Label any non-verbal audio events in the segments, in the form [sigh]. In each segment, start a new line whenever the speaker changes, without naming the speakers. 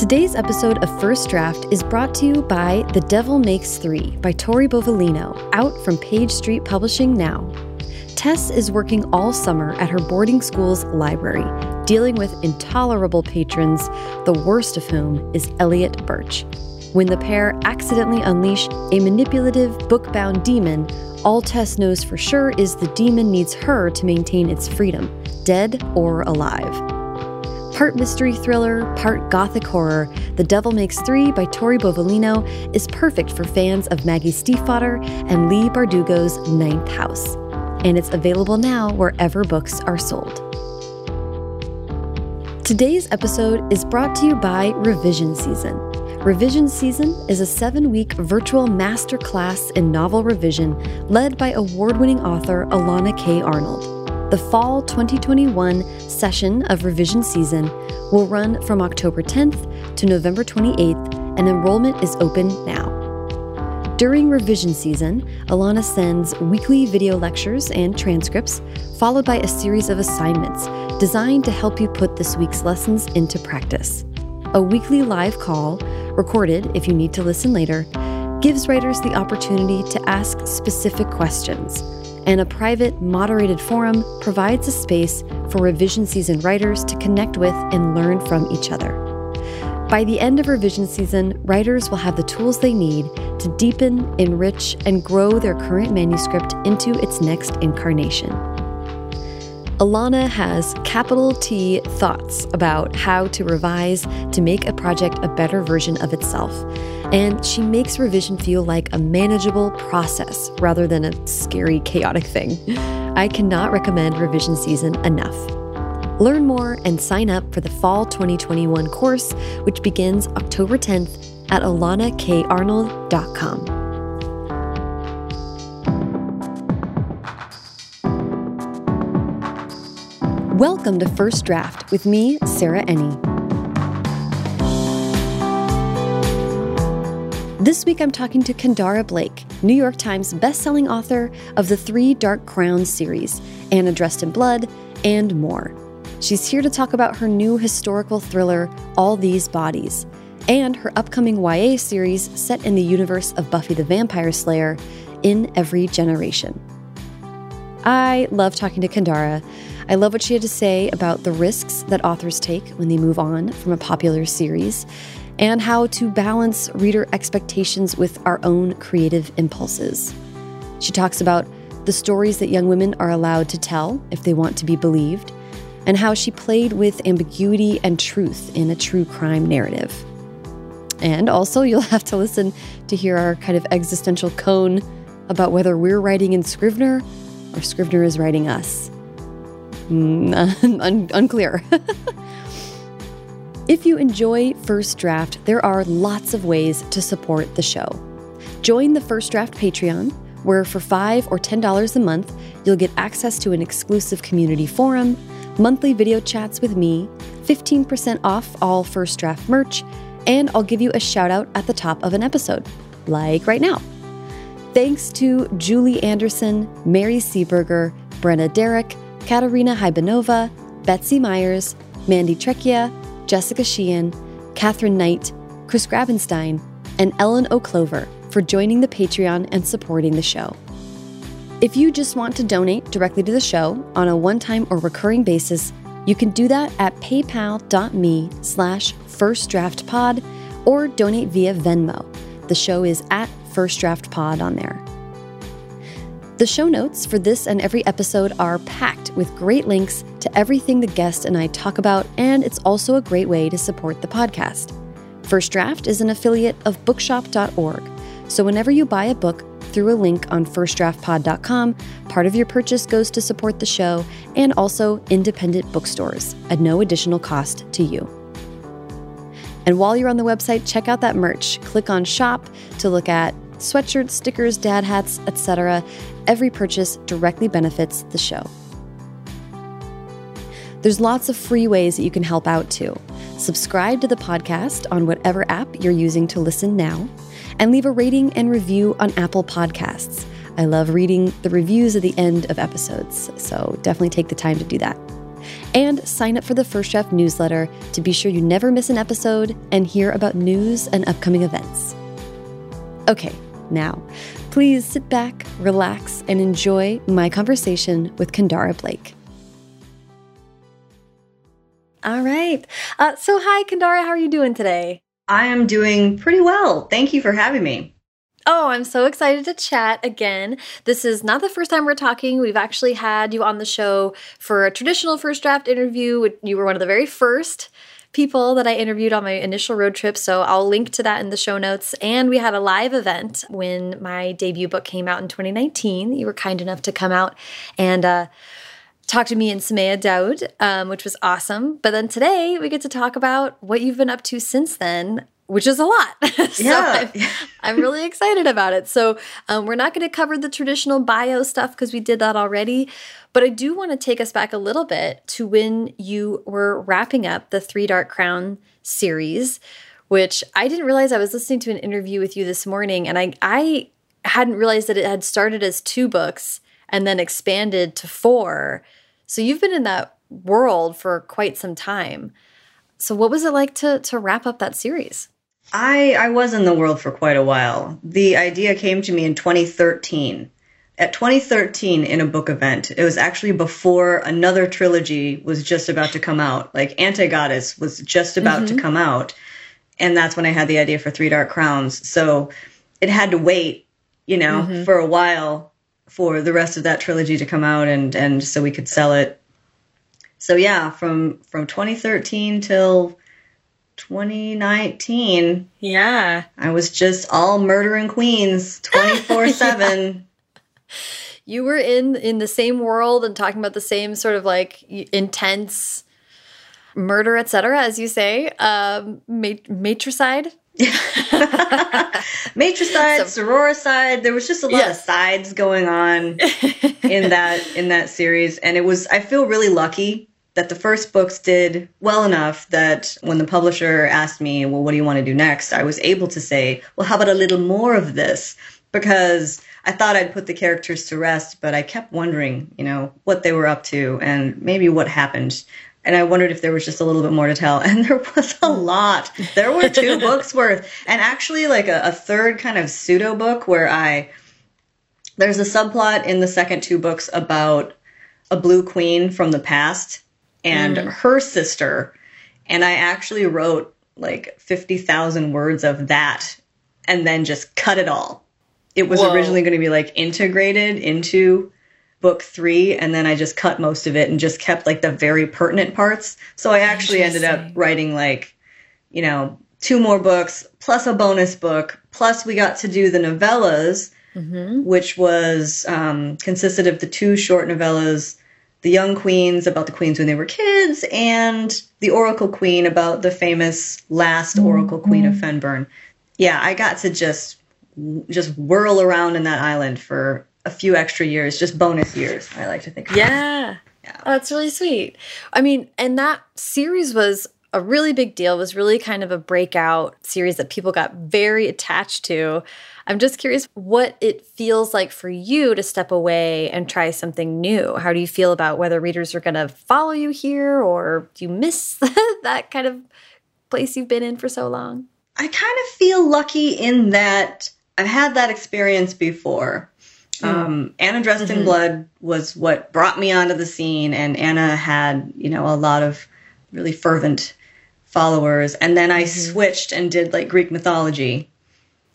Today's episode of First Draft is brought to you by The Devil Makes Three by Tori Bovalino, out from Page Street Publishing now. Tess is working all summer at her boarding school's library, dealing with intolerable patrons, the worst of whom is Elliot Birch. When the pair accidentally unleash a manipulative, book bound demon, all Tess knows for sure is the demon needs her to maintain its freedom, dead or alive. Part mystery thriller, part gothic horror, The Devil Makes Three by Tori Bovalino is perfect for fans of Maggie Stiefvater and Leigh Bardugo's Ninth House. And it's available now wherever books are sold. Today's episode is brought to you by Revision Season. Revision Season is a seven week virtual masterclass in novel revision led by award winning author Elana K. Arnold. The fall 2021 session of Revision Season will run from October 10th to November 28th, and enrollment is open now. During revision season, Elana sends weekly video lectures and transcripts, followed by a series of assignments designed to help you put this week's lessons into practice. A weekly live call, recorded if you need to listen later, gives writers the opportunity to ask specific questions and a private, moderated forum provides a space for revision season writers to connect with and learn from each other. By the end of revision season, writers will have the tools they need to deepen, enrich, and grow their current manuscript into its next incarnation. Elana has capital T thoughts about how to revise to make a project a better version of itself. And she makes revision feel like a manageable process rather than a scary, chaotic thing. I cannot recommend revision season enough. Learn more and sign up for the Fall 2021 course, which begins October 10th at elanakarnold.com. Welcome to First Draft with me, Sarah Enni. This week I'm talking to Kendare Blake, New York Times bestselling author of the Three Dark Crowns series, Anna Dressed in Blood, and more. She's here to talk about her new historical thriller, All These Bodies, and her upcoming YA series set in the universe of Buffy the Vampire Slayer, In Every Generation. I love talking to Kendare. I love what she had to say about the risks that authors take when they move on from a popular series and how to balance reader expectations with our own creative impulses. She talks about the stories that young women are allowed to tell if they want to be believed, and how she played with ambiguity and truth in a true crime narrative. And also, [laughs] you'll have to listen to hear our kind of existential cone about whether we're writing in Scrivener or Scrivener is writing us. Mm, un- unclear. [laughs] if you enjoy First Draft, there are lots of ways to support the show. Join the First Draft Patreon, where for 5 or $10 a month, you'll get access to an exclusive community forum, monthly video chats with me, 15% off all First Draft merch, and I'll give you a shout out at the top of an episode, like right now. Thanks to Julie Anderson, Mary Seeberger, Brenna Derrick, Katerina Hybanova, Betsy Myers, Mandy Trecchia, Jessica Sheehan, Catherine Knight, Chris Grabenstein, and Ellen O'Clover for joining the Patreon and supporting the show. If you just want to donate directly to the show on a one-time or recurring basis, you can do that at paypal.me slash firstdraftpod or donate via Venmo. The show is at First Draft Pod on there. The show notes for this and every episode are packed with great links to everything the guest and I talk about, and it's also a great way to support the podcast. First Draft is an affiliate of bookshop.org, so whenever you buy a book through a link on firstdraftpod.com, part of your purchase goes to support the show and also independent bookstores at no additional cost to you. And while you're on the website, check out that merch. Click on shop to look at sweatshirts, stickers, dad hats, etc. Every purchase directly benefits the show. There's lots of free ways that you can help out too. Subscribe to the podcast on whatever app you're using to listen now, and leave a rating and review on Apple Podcasts. I love reading the reviews at the end of episodes, so definitely take the time to do that. And sign up for the First Draft newsletter to be sure you never miss an episode and hear about news and upcoming events. Okay, now, please sit back, relax, and enjoy my conversation with Kendare Blake. All right. Uh, so, hi, Kendara. How are you doing today?
I am doing pretty well. Thank you for having me.
Oh, I'm so excited to chat again. This is not the first time we're talking. We've actually had you on the show for a traditional first draft interview. You were one of the very first people that I interviewed on my initial road trip. So I'll link to that in the show notes. And we had a live event when my debut book came out in 2019. You were kind enough to come out and uh, talk to me and Somaiya Daud, um, which was awesome. But then today we get to talk about what you've been up to since then which is a lot. [laughs] so
yeah.
I'm, I'm, really excited about it. So um, we're not going to cover the traditional bio stuff because we did that already. But I do want to take us back a little bit to when you were wrapping up the Three Dark Crown series, which I didn't realize I was listening to an interview with you this morning, and I, I hadn't realized that it had started as two books and then expanded to four. So you've been in that world for quite some time. So what was it like to to wrap up that series?
I I was in the world for quite a while. The idea came to me in 2013. At 2013 in a book event. It was actually before another trilogy was just about to come out. Like Antigoddess was just about mm-hmm. to come out. And that's when I had the idea for Three Dark Crowns. So it had to wait, you know, mm-hmm. for a while for the rest of that trilogy to come out and and so we could sell it. So yeah, from from 2013 till 2019.
Yeah.
I was just all murdering queens [laughs] 24/7.
You were in in the same world and talking about the same sort of like intense murder, etc., as you say, um, matricide. [laughs]
matricide, so, sororicide. There was just a lot yes. of sides going on [laughs] in that in that series, and it was. I feel really lucky that the first books did well enough that when the publisher asked me, well, what do you want to do next? I was able to say, well, how about a little more of this? Because I thought I'd put the characters to rest, but I kept wondering, you know, what they were up to and maybe what happened. And I wondered if there was just a little bit more to tell. [laughs] And there was a lot. There were two [laughs] books worth. And actually, like a, a third kind of pseudo book where I, there's a subplot in the second two books about a blue queen from the past and mm. her sister. And I actually wrote like 50,000 words of that and then just cut it all. It was Whoa. originally going to be like integrated into book three, and then I just cut most of it and just kept like the very pertinent parts. So I actually ended up writing like, you know, two more books plus a bonus book. Plus, we got to do the novellas, mm-hmm. which was um, consisted of the two short novellas the young queens about the queens when they were kids, and the Oracle Queen about the famous last Oracle Queen of Fennbirn Yeah, I got to just just whirl around in that island for a few extra years, just bonus years. I like to think.
Yeah. yeah. Oh, that's really sweet. I mean, and that series was a really big deal. It was really kind of a breakout series that people got very attached to. I'm just curious what it feels like for you to step away and try something new. How do you feel about whether readers are going to follow you here or do you miss [laughs] that kind of place you've been in for so long?
I kind of feel lucky in that I've had that experience before. Um, Anna Dressed mm -hmm. in mm-hmm. Blood was what brought me onto the scene, and Anna had, you know, a lot of really fervent followers. And then I mm -hmm. switched and did like Greek mythology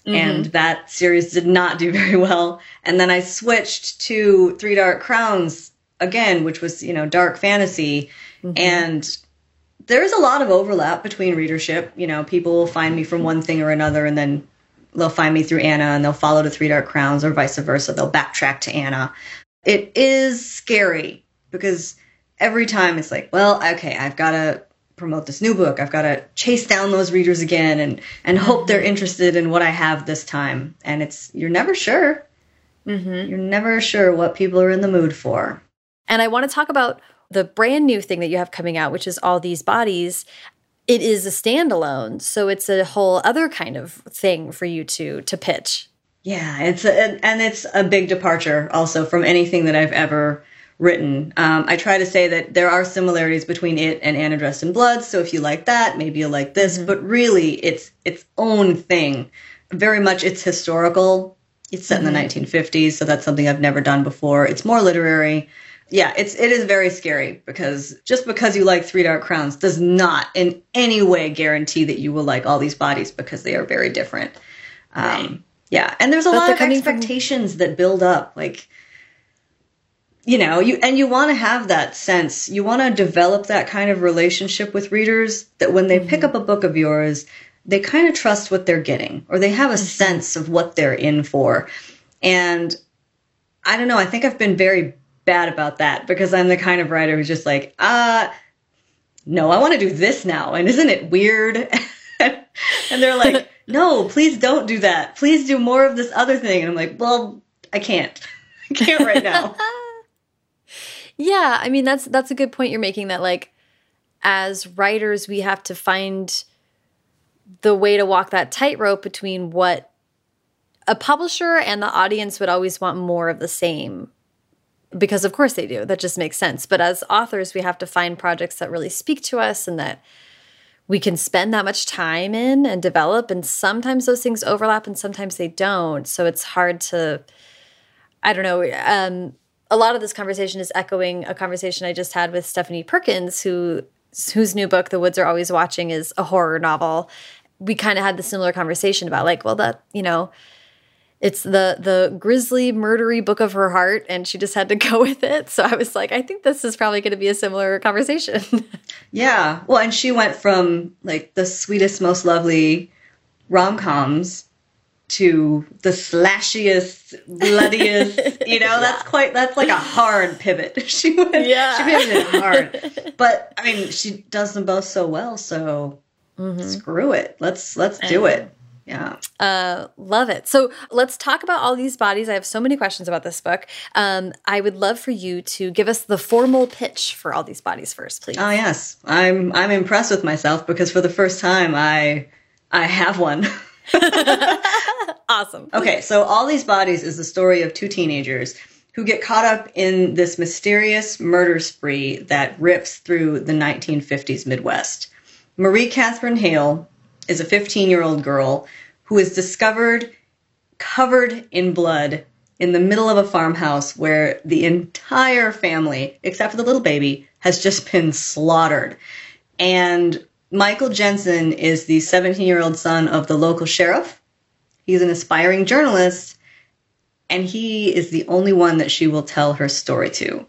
Mm-hmm. And that series did not do [laughs] very well. And then I switched to Three Dark Crowns again, which was, you know, dark fantasy. Mm-hmm. And there's a lot of overlap between readership. You know, people will find me from one thing or another and then they'll find me through Anna and they'll follow to Three Dark Crowns or vice versa. They'll backtrack to Anna. It is scary because every time it's like, well, okay, I've got to promote this new book. I've got to chase down those readers again and and hope they're interested in what I have this time. And it's you're never sure. Mm-hmm. You're never sure what people are in the mood for.
And I want to talk about the brand new thing that you have coming out, which is all these bodies. It is a standalone, so it's a whole other kind of thing for you to to pitch.
Yeah, it's a, and it's a big departure also from anything that I've ever written. Um, I try to say that there are similarities between it and Anna Dressed in Blood. So if you like that, maybe you'll like this. Mm-hmm. But really, it's its own thing. Very much, it's historical. It's set mm-hmm. in the 1950s, mm-hmm. so that's something I've never done before. It's more literary. Yeah, it's it is very scary because just because you like Three Dark Crowns does not in any way guarantee that you will like all these bodies because they are very different. Um, right. Yeah, and there's a but lot of expectations from... that build up. Like you know, you and you want to have that sense. You want to develop that kind of relationship with readers that when they mm-hmm. pick up a book of yours, they kind of trust what they're getting or they have a mm-hmm. sense of what they're in for. And I don't know, I think I've been very bad about that because I'm the kind of writer who's just like, uh, no, I want to do this now. And isn't it weird? [laughs] and they're like, [laughs] no, please don't do that. Please do more of this other thing. And I'm like, well, I can't. [laughs] I can't right now.
Yeah, I mean that's that's a good point you're making that like as writers we have to find the way to walk that tightrope between what a publisher and the audience would always want more of the same because of course they do. That just makes sense. But as authors we have to find projects that really speak to us and that we can spend that much time in and develop. And sometimes those things overlap and sometimes they don't. So it's hard to i don't know um, a lot of this conversation is echoing a conversation I just had with Stephanie Perkins, who whose new book, The Woods Are Always Watching, is a horror novel. We kind of had the similar conversation about like, well, that you know, it's the the grisly, murdery book of her heart, and she just had to [laughs] go with it. So I was like, I think this is probably going to be a similar conversation. [laughs]
yeah, well, and she went from like the sweetest, most lovely rom coms to the slashiest, bloodiest. [laughs] You know, yeah. that's quite that's like a hard pivot. she went, yeah, she pivoted hard. But I mean, she does them both so well. So mm-hmm. screw it. Let's let's do it. Yeah.
Uh, love it. So let's talk about all these bodies. I have so many questions about this book. Um, I would love for you to give us the formal pitch for all these bodies first, please.
Oh yes, I'm I'm impressed with myself because for the first time I I have one. [laughs]
awesome.
Okay, so All These Bodies is the story of two teenagers who get caught up in this mysterious murder spree that rips through the 1950s Midwest. Marie Catherine Hale is a 15 year old girl who is discovered covered in blood in the middle of a farmhouse where the entire family, except for the little baby, has just been slaughtered. And Michael Jensen is the 17 year old son of the local sheriff. He's an aspiring journalist, and he is the only one that she will tell her story to.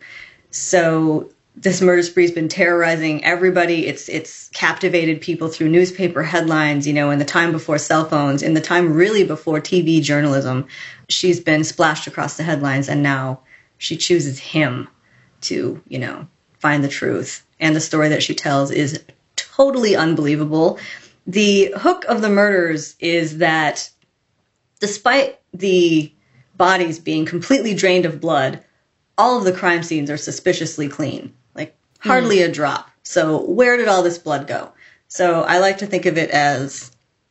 So this murder spree's been terrorizing everybody. It's it's captivated people through newspaper headlines, you know, in the time before cell phones, in the time really before TV journalism. She's been splashed across the headlines and now she chooses him to, you know, find the truth. And the story that she tells is totally unbelievable. The hook of the murders is that despite the bodies being completely drained of blood, all of the crime scenes are suspiciously clean, hardly mm. a drop. So, where did all this blood go? So, I like to think of it as,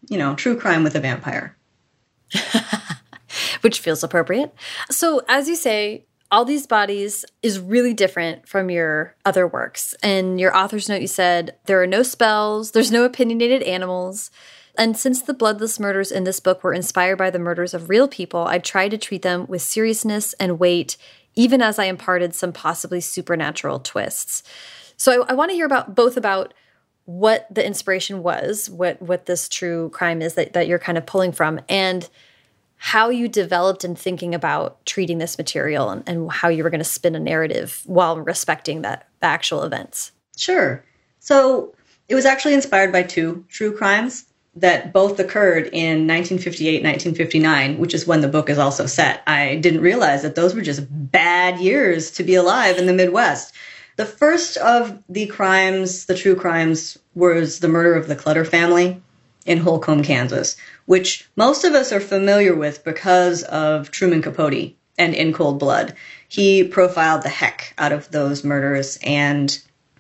you know, true crime with a vampire. [laughs]
Which feels appropriate. So, as you say, all These Bodies is really different from your other works. And your author's note, you said there are no spells, there's no opinionated animals. And since the bloodless murders in this book were inspired by the murders of real people, I tried to treat them with seriousness and weight, even as I imparted some possibly supernatural twists. So I, I want to hear about both about what the inspiration was, what what this true crime is that, that you're kind of pulling from, and how you developed in thinking about treating this material and, and how you were going to spin a narrative while respecting that the actual events.
Sure. So it was actually inspired by two true crimes that both occurred in 1958 1959 which is when the book is also set i didn't realize that those were just bad years to be alive in the midwest the first of the crimes the true crimes was the murder of the clutter family in holcomb kansas which most of us are familiar with because of Truman Capote and In Cold Blood. He profiled the heck out of those murders, and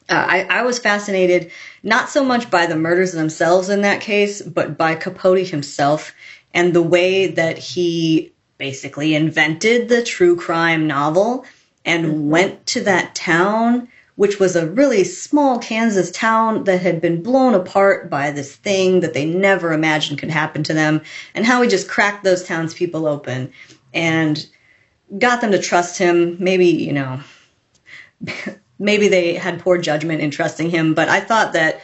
uh, I, I was fascinated not so much by the murders themselves in that case, but by Capote himself and the way that he basically invented the true crime novel and went to that town, which was a really small Kansas town that had been blown apart by this thing that they never imagined could happen to them, and how he just cracked those townspeople open and got them to trust him. Maybe, you know, maybe they had poor judgment in trusting him, but I thought that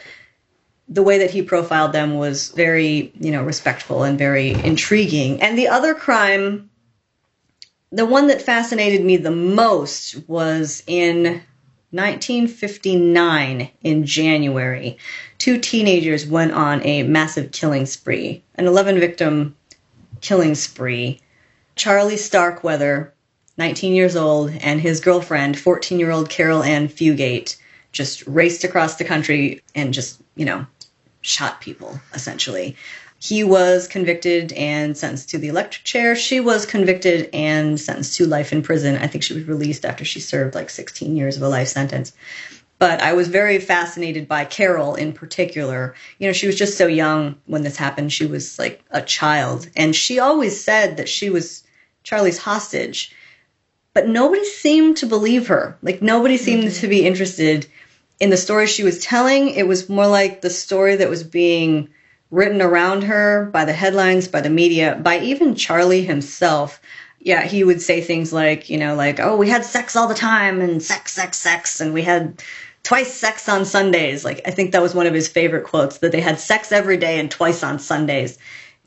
the way that he profiled them was very, you know, respectful and very intriguing. And the other crime, the one that fascinated me the most was in 1959 in January. Two teenagers went on a massive killing spree, an 11 victim killing spree. Charlie Starkweather, 19 years old, and his girlfriend, 14 year old Carol Ann Fugate, just raced across the country and just, you know, shot people, essentially. He was convicted and sentenced to the electric chair. She was convicted and sentenced to life in prison. I think she was released after she served like 16 years of a life sentence. But I was very fascinated by Carol in particular. You know, she was just so young when this happened. She was like a child. And she always said that she was Charlie's hostage. But nobody seemed to believe her. Like, nobody seemed mm-hmm. to be interested in the story she was telling, it was more like the story that was being written around her by the headlines, by the media, by even Charlie himself. Yeah, he would say things like, you know, like, oh, we had sex all the time and sex, sex, sex, and we had twice sex on Sundays. Like, I think that was one of his favorite quotes that they had sex every day and twice on Sundays.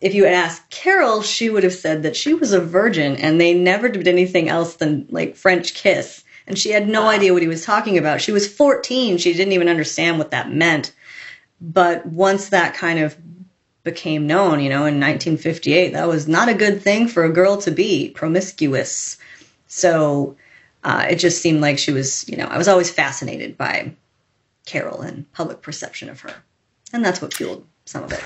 If you had asked Carol, she would have said that she was a virgin and they never did anything else than like French kiss and she had no wow. idea what he was talking about. She was 14. She didn't even understand what that meant. But once that kind of became known, you know, in 1958, that was not a good thing for a girl to be promiscuous. So uh, it just seemed like she was, you know, I was always fascinated by Carol and public perception of her. And that's what fueled some of it.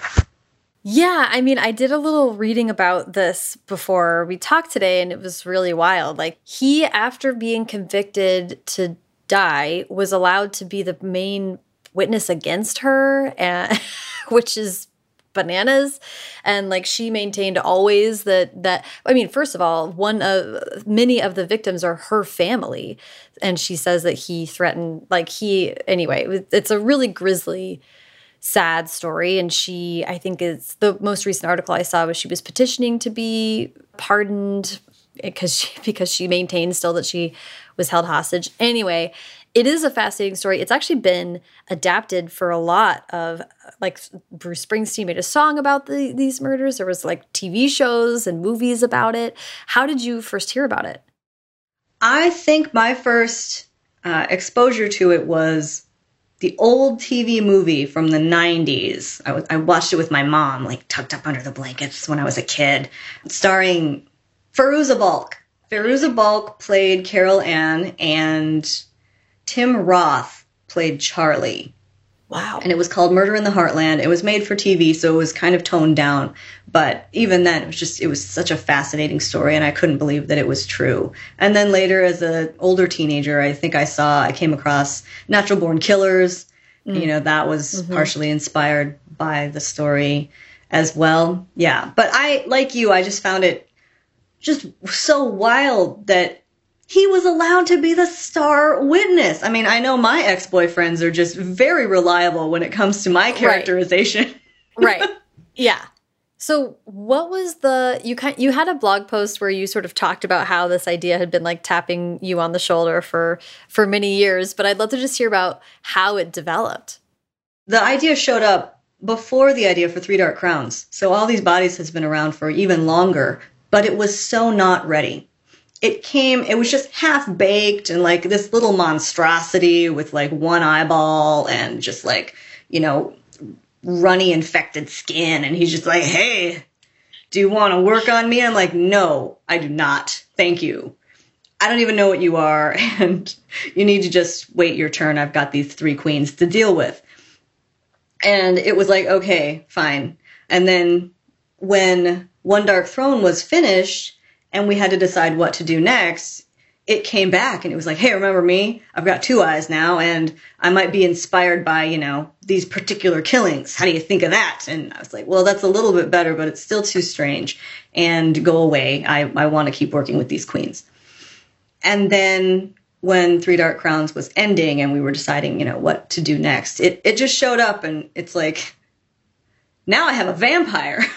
Yeah, I mean, I did a little reading about this before we talked today, and it was really wild. Like, he, after being convicted to die, was allowed to be the main witness against her, and, [laughs] which is bananas and like she maintained always that that i mean first of all one of many of the victims are her family and she says that he threatened like he anyway it's a really grisly sad story. And she, I think, is the most recent article I saw was she was petitioning to be pardoned because she, [laughs] because she maintains still that she was held hostage. Anyway, it is a fascinating story. It's actually been adapted for a lot of like Bruce Springsteen made a song about the, these murders. There was like TV shows and movies about it. How did you first hear about it?
I think my first uh, exposure to it was the old TV movie from the 90s. I, I watched it with my mom, like tucked up under the blankets when I was a kid, starring Fairuza Balk. Fairuza Balk played Carol Ann, and Tim Roth played Charlie.
Wow.
And it was called Murder in the Heartland. It was made for TV, so it was kind of toned down. But even then, it was just, it was such a fascinating story, and I couldn't believe that it was true. And then later, as an older teenager, I think I saw, I came across Natural Born Killers. Mm. You know, that was mm-hmm. partially inspired by the story as well. Yeah. But I, like you, I just found it just so wild that he was allowed to be the star witness. I mean, I know my ex boyfriends are just very reliable when it comes to my characterization.
Right. [laughs] right. Yeah. So, what was the you kind you had a blog post where you sort of talked about how this idea had been like tapping you on the shoulder for for many years, but I'd love to just hear about how it developed.
The idea showed up before the idea for Three Dark Crowns. So all these bodies has been around for even longer, but it was so not ready it came it was just half baked and like this little monstrosity with like one eyeball and just like you know runny infected skin. And he's just like hey do you want to work on me? I'm like no i do not. Thank you. I don't even know what you are [laughs] and you need to just wait your turn. I've got these three queens to deal with. And it was like okay fine. And then when one dark throne was finished and we had to decide what to do next, it came back and it was like, hey, remember me? I've got two eyes now and I might be inspired by, you know, these particular killings. How do you think of that? And I was like, well, that's a little bit better, but it's still too strange. And go away. I, I want to keep working with these queens. And then when Three Dark Crowns was ending and we were deciding, you know, what to do next, it, it just showed up and it's like, now I have a vampire. [laughs]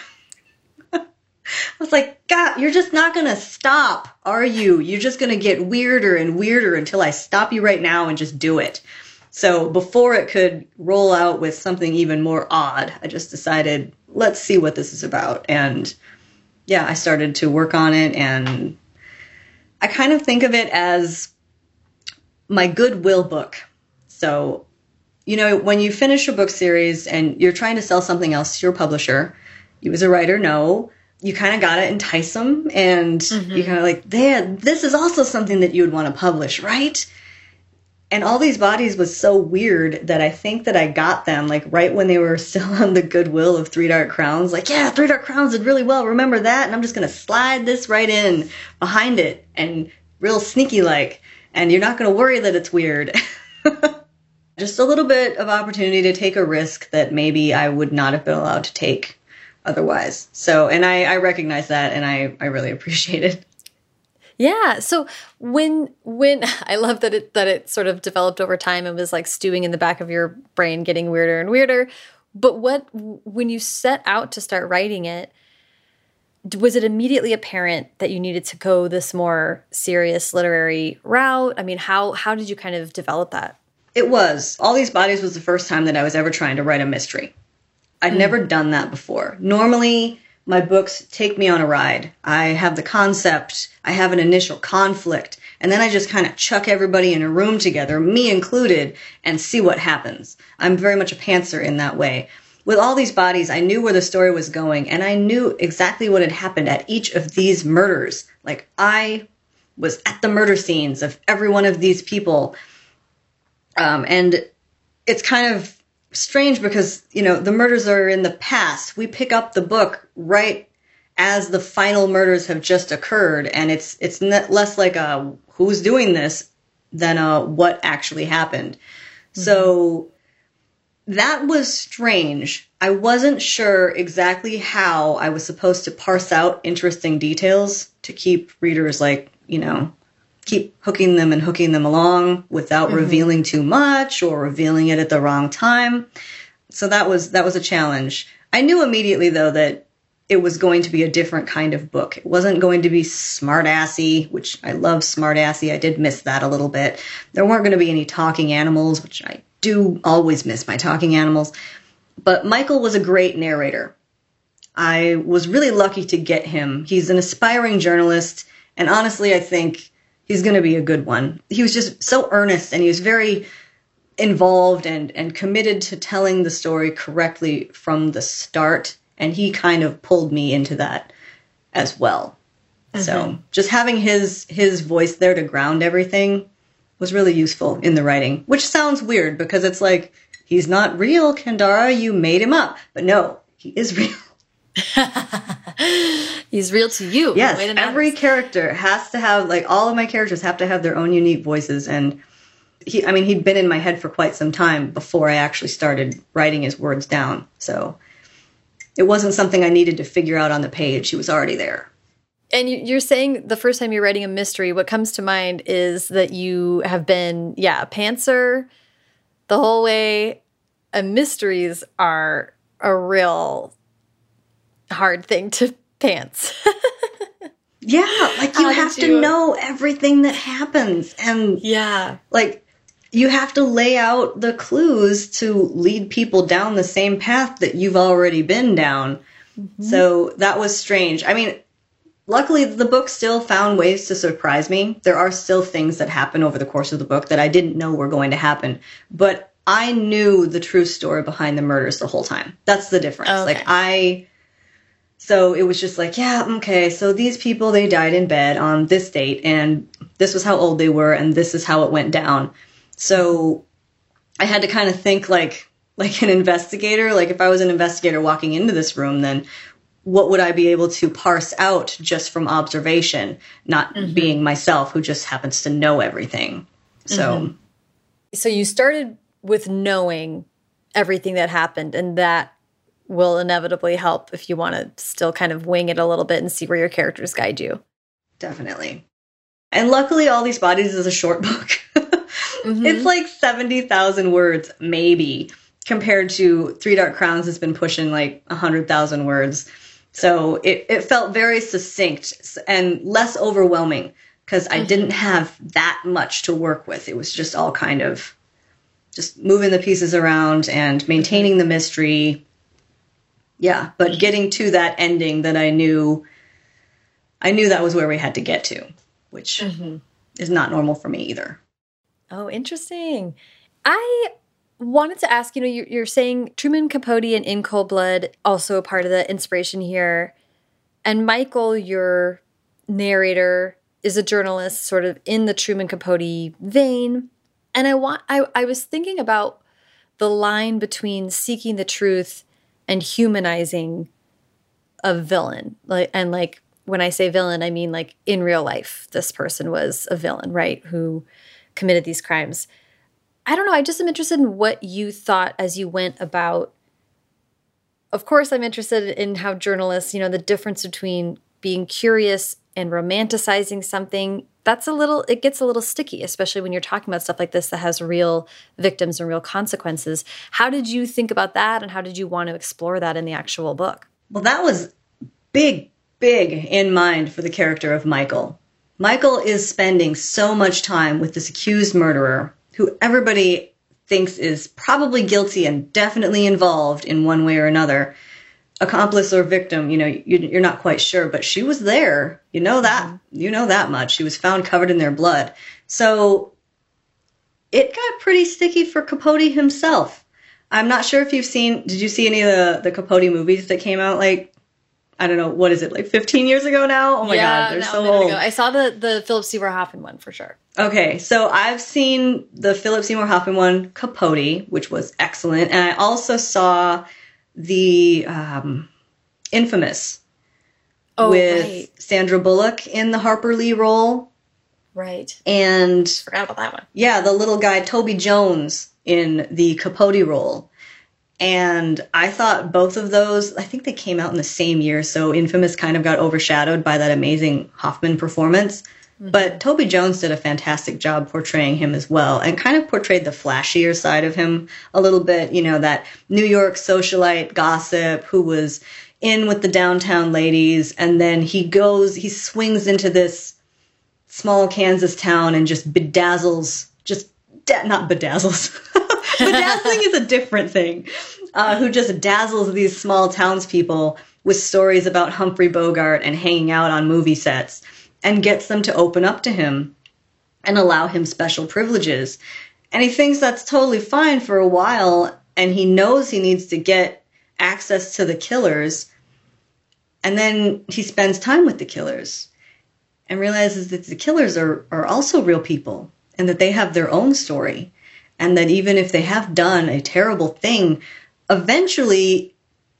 I was like, God, you're just not going to stop, are you? You're just going to get weirder and weirder until I stop you right now and just do it. So before it could roll out with something even more odd, I just decided, let's see what this is about. And yeah, I started to work on it and I kind of think of it as my goodwill book. So, you know, when you finish a book series and you're trying to sell something else to your publisher, you as a writer know you kind of got to entice them and mm-hmm. you kind of like, "Dad, this is also something that you would want to publish, right?" And all these bodies was so weird that I think that I got them like right when they were [laughs] still on the goodwill of Three Dark Crowns. Like, yeah, Three Dark Crowns did really well. Remember that? And I'm just going to slide this right in behind it and real sneaky like and you're not going to worry that it's weird. [laughs] Just a little bit of opportunity to take a risk that maybe I would not have been allowed to take otherwise. So, and I, I recognize that and I, I really appreciate it.
Yeah. So when when [laughs] I love that it that it sort of developed over time and was like stewing in the back of your brain, getting weirder and weirder. But what when you set out to start writing it, was it immediately apparent that you needed to go this more serious literary route? I mean, how how did you kind of develop that?
It was. All These Bodies was the first time that I was ever trying to write a mystery. I'd mm. never done that before. Normally, my books take me on a ride. I have the concept, I have an initial conflict, and then I just kind of chuck everybody in a room together, me included, and see what happens. I'm very much a pantser in that way with all these bodies, I knew where the story was going and I knew exactly what had happened at each of these murders. Like, I was at the murder scenes of every one of these people. Um, and it's kind of strange because, you know, the murders are in the past. We pick up the book right as the final murders have just occurred. And it's, it's less like a who's doing this than a what actually happened. Mm-hmm. So that was strange. I wasn't sure exactly how I was supposed to parse out interesting details to keep readers like, you know, keep hooking them and hooking them along without mm-hmm. revealing too much or revealing it at the wrong time. So that was that was a challenge. I knew immediately though that it was going to be a different kind of book. It wasn't going to be smartassy, which I love smartassy. I did miss that a little bit. There weren't going to be any talking animals, which I do always miss my talking animals. But Michael was a great narrator. I was really lucky to get him. He's an aspiring journalist, and honestly, I think he's going to be a good one. He was just so earnest and he was very involved and, and committed to telling the story correctly from the start. And he kind of pulled me into that as well. Mm-hmm. So just having his his voice there to ground everything was really useful in the writing, which sounds weird because it's like, he's not real, Kendare, you made him up. But no, he is [laughs] real. [laughs]
he's real to you.
Yes, every character has to have, like, all of my characters have to have their own unique voices. And he, I mean, he'd been in my head for quite some time before I actually started writing his words down. So it wasn't something I needed to figure out on the page. He was already there.
And you're saying the first time you're writing a mystery, what comes to mind is that you have been, yeah, a pantser the whole way. And mysteries are a real hard thing to pants. [laughs]
yeah, like you How have to you... know everything that happens. And
yeah,
like you have to lay out the clues to lead people down the same path that you've already been down. Mm -hmm. So that was strange. I mean, luckily the book still found ways to surprise me there are still things that happen over the course of the book that i didn't know were going to happen but i knew the true story behind the murders the whole time that's the difference okay. like i so it was just like yeah okay so these people they died in bed on this date and this was how old they were and this is how it went down so i had to kind of think like like an investigator like if i was an investigator walking into this room then what would I be able to parse out just from observation, not mm-hmm. being myself who just happens to know everything. So mm-hmm.
So you started with knowing everything that happened and that will inevitably help if you want to still kind of wing it a little bit and see where your characters guide you.
Definitely. And luckily, All These Bodies is a short [laughs] book. mm-hmm. It's like 70,000 words, maybe, compared to Three Dark Crowns has been pushing like 100,000 words. So it, it felt very succinct and less overwhelming because I mm-hmm. didn't have that much to work with. It was just all kind of just moving the pieces around and maintaining the mystery. Yeah, but getting to that ending that I knew I knew that was where we had to get to, which mm-hmm. is not normal for me either.
Oh, interesting. I wanted to ask you know, you're saying Truman Capote and In Cold Blood, also a part of the inspiration here. And Michael, your narrator, is a journalist sort of in the Truman Capote vein. And I want I, I was thinking about the line between seeking the truth and humanizing a villain. Like and like when I say villain, I mean like in real life, this person was a villain, right? Who committed these crimes. I don't know. I just am interested in what you thought as you went about. Of course, I'm interested in how journalists, you know, the difference between being curious and romanticizing something. That's a little, it gets a little sticky, especially when you're talking about stuff like this that has real victims and real consequences. How did you think about that and how did you want to explore that in the actual book?
Well, that was big, big in mind for the character of Michael. Michael is spending so much time with this accused murderer who everybody thinks is probably guilty and definitely involved in one way or another. Accomplice or victim, you know, you're not quite sure, but she was there. You know that. Mm-hmm. You know that much. She was found covered in their blood. So it got pretty sticky for Capote himself. I'm not sure if you've seen. Did you see any of the the Capote movies that came out like I don't know what is it like 15 years ago now. Oh my yeah, god, they're so old. Ago.
I saw the the Philip Seymour Hoffman one for sure.
Okay, so I've seen the Philip Seymour Hoffman one, Capote, which was excellent, and I also saw the um, Infamous oh, with right. Sandra Bullock in the Harper Lee role.
Right.
And
forgot about that one.
Yeah, the little guy Toby Jones in the Capote role. And I thought both of those, I think they came out in the same year, so Infamous kind of got overshadowed by that amazing Hoffman performance. But Toby Jones did a fantastic job portraying him as well and kind of portrayed the flashier side of him a little bit, you know, that New York socialite gossip who was in with the downtown ladies and then he goes, he swings into this small Kansas town and just bedazzles, just not bedazzles. [laughs] Bedazzling is a different thing. Uh, who just dazzles these small townspeople with stories about Humphrey Bogart and hanging out on movie sets and gets them to open up to him and allow him special privileges. And he thinks that's totally fine for a while and he knows he needs to get access to the killers. And then he spends time with the killers and realizes that the killers are, are also real people and that they have their own story and that even if they have done a terrible thing, eventually,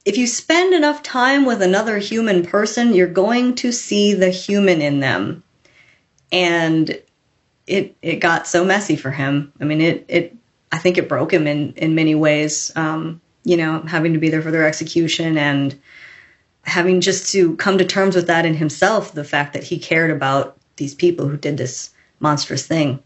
if you spend enough time with another human person, you're going to see the human in them. And it it got so messy for him. I mean, it it I think it broke him in in many ways. Um, you know, having to be there for their execution and having just to come to terms with that in himself, the fact that he cared about these people who did this monstrous thing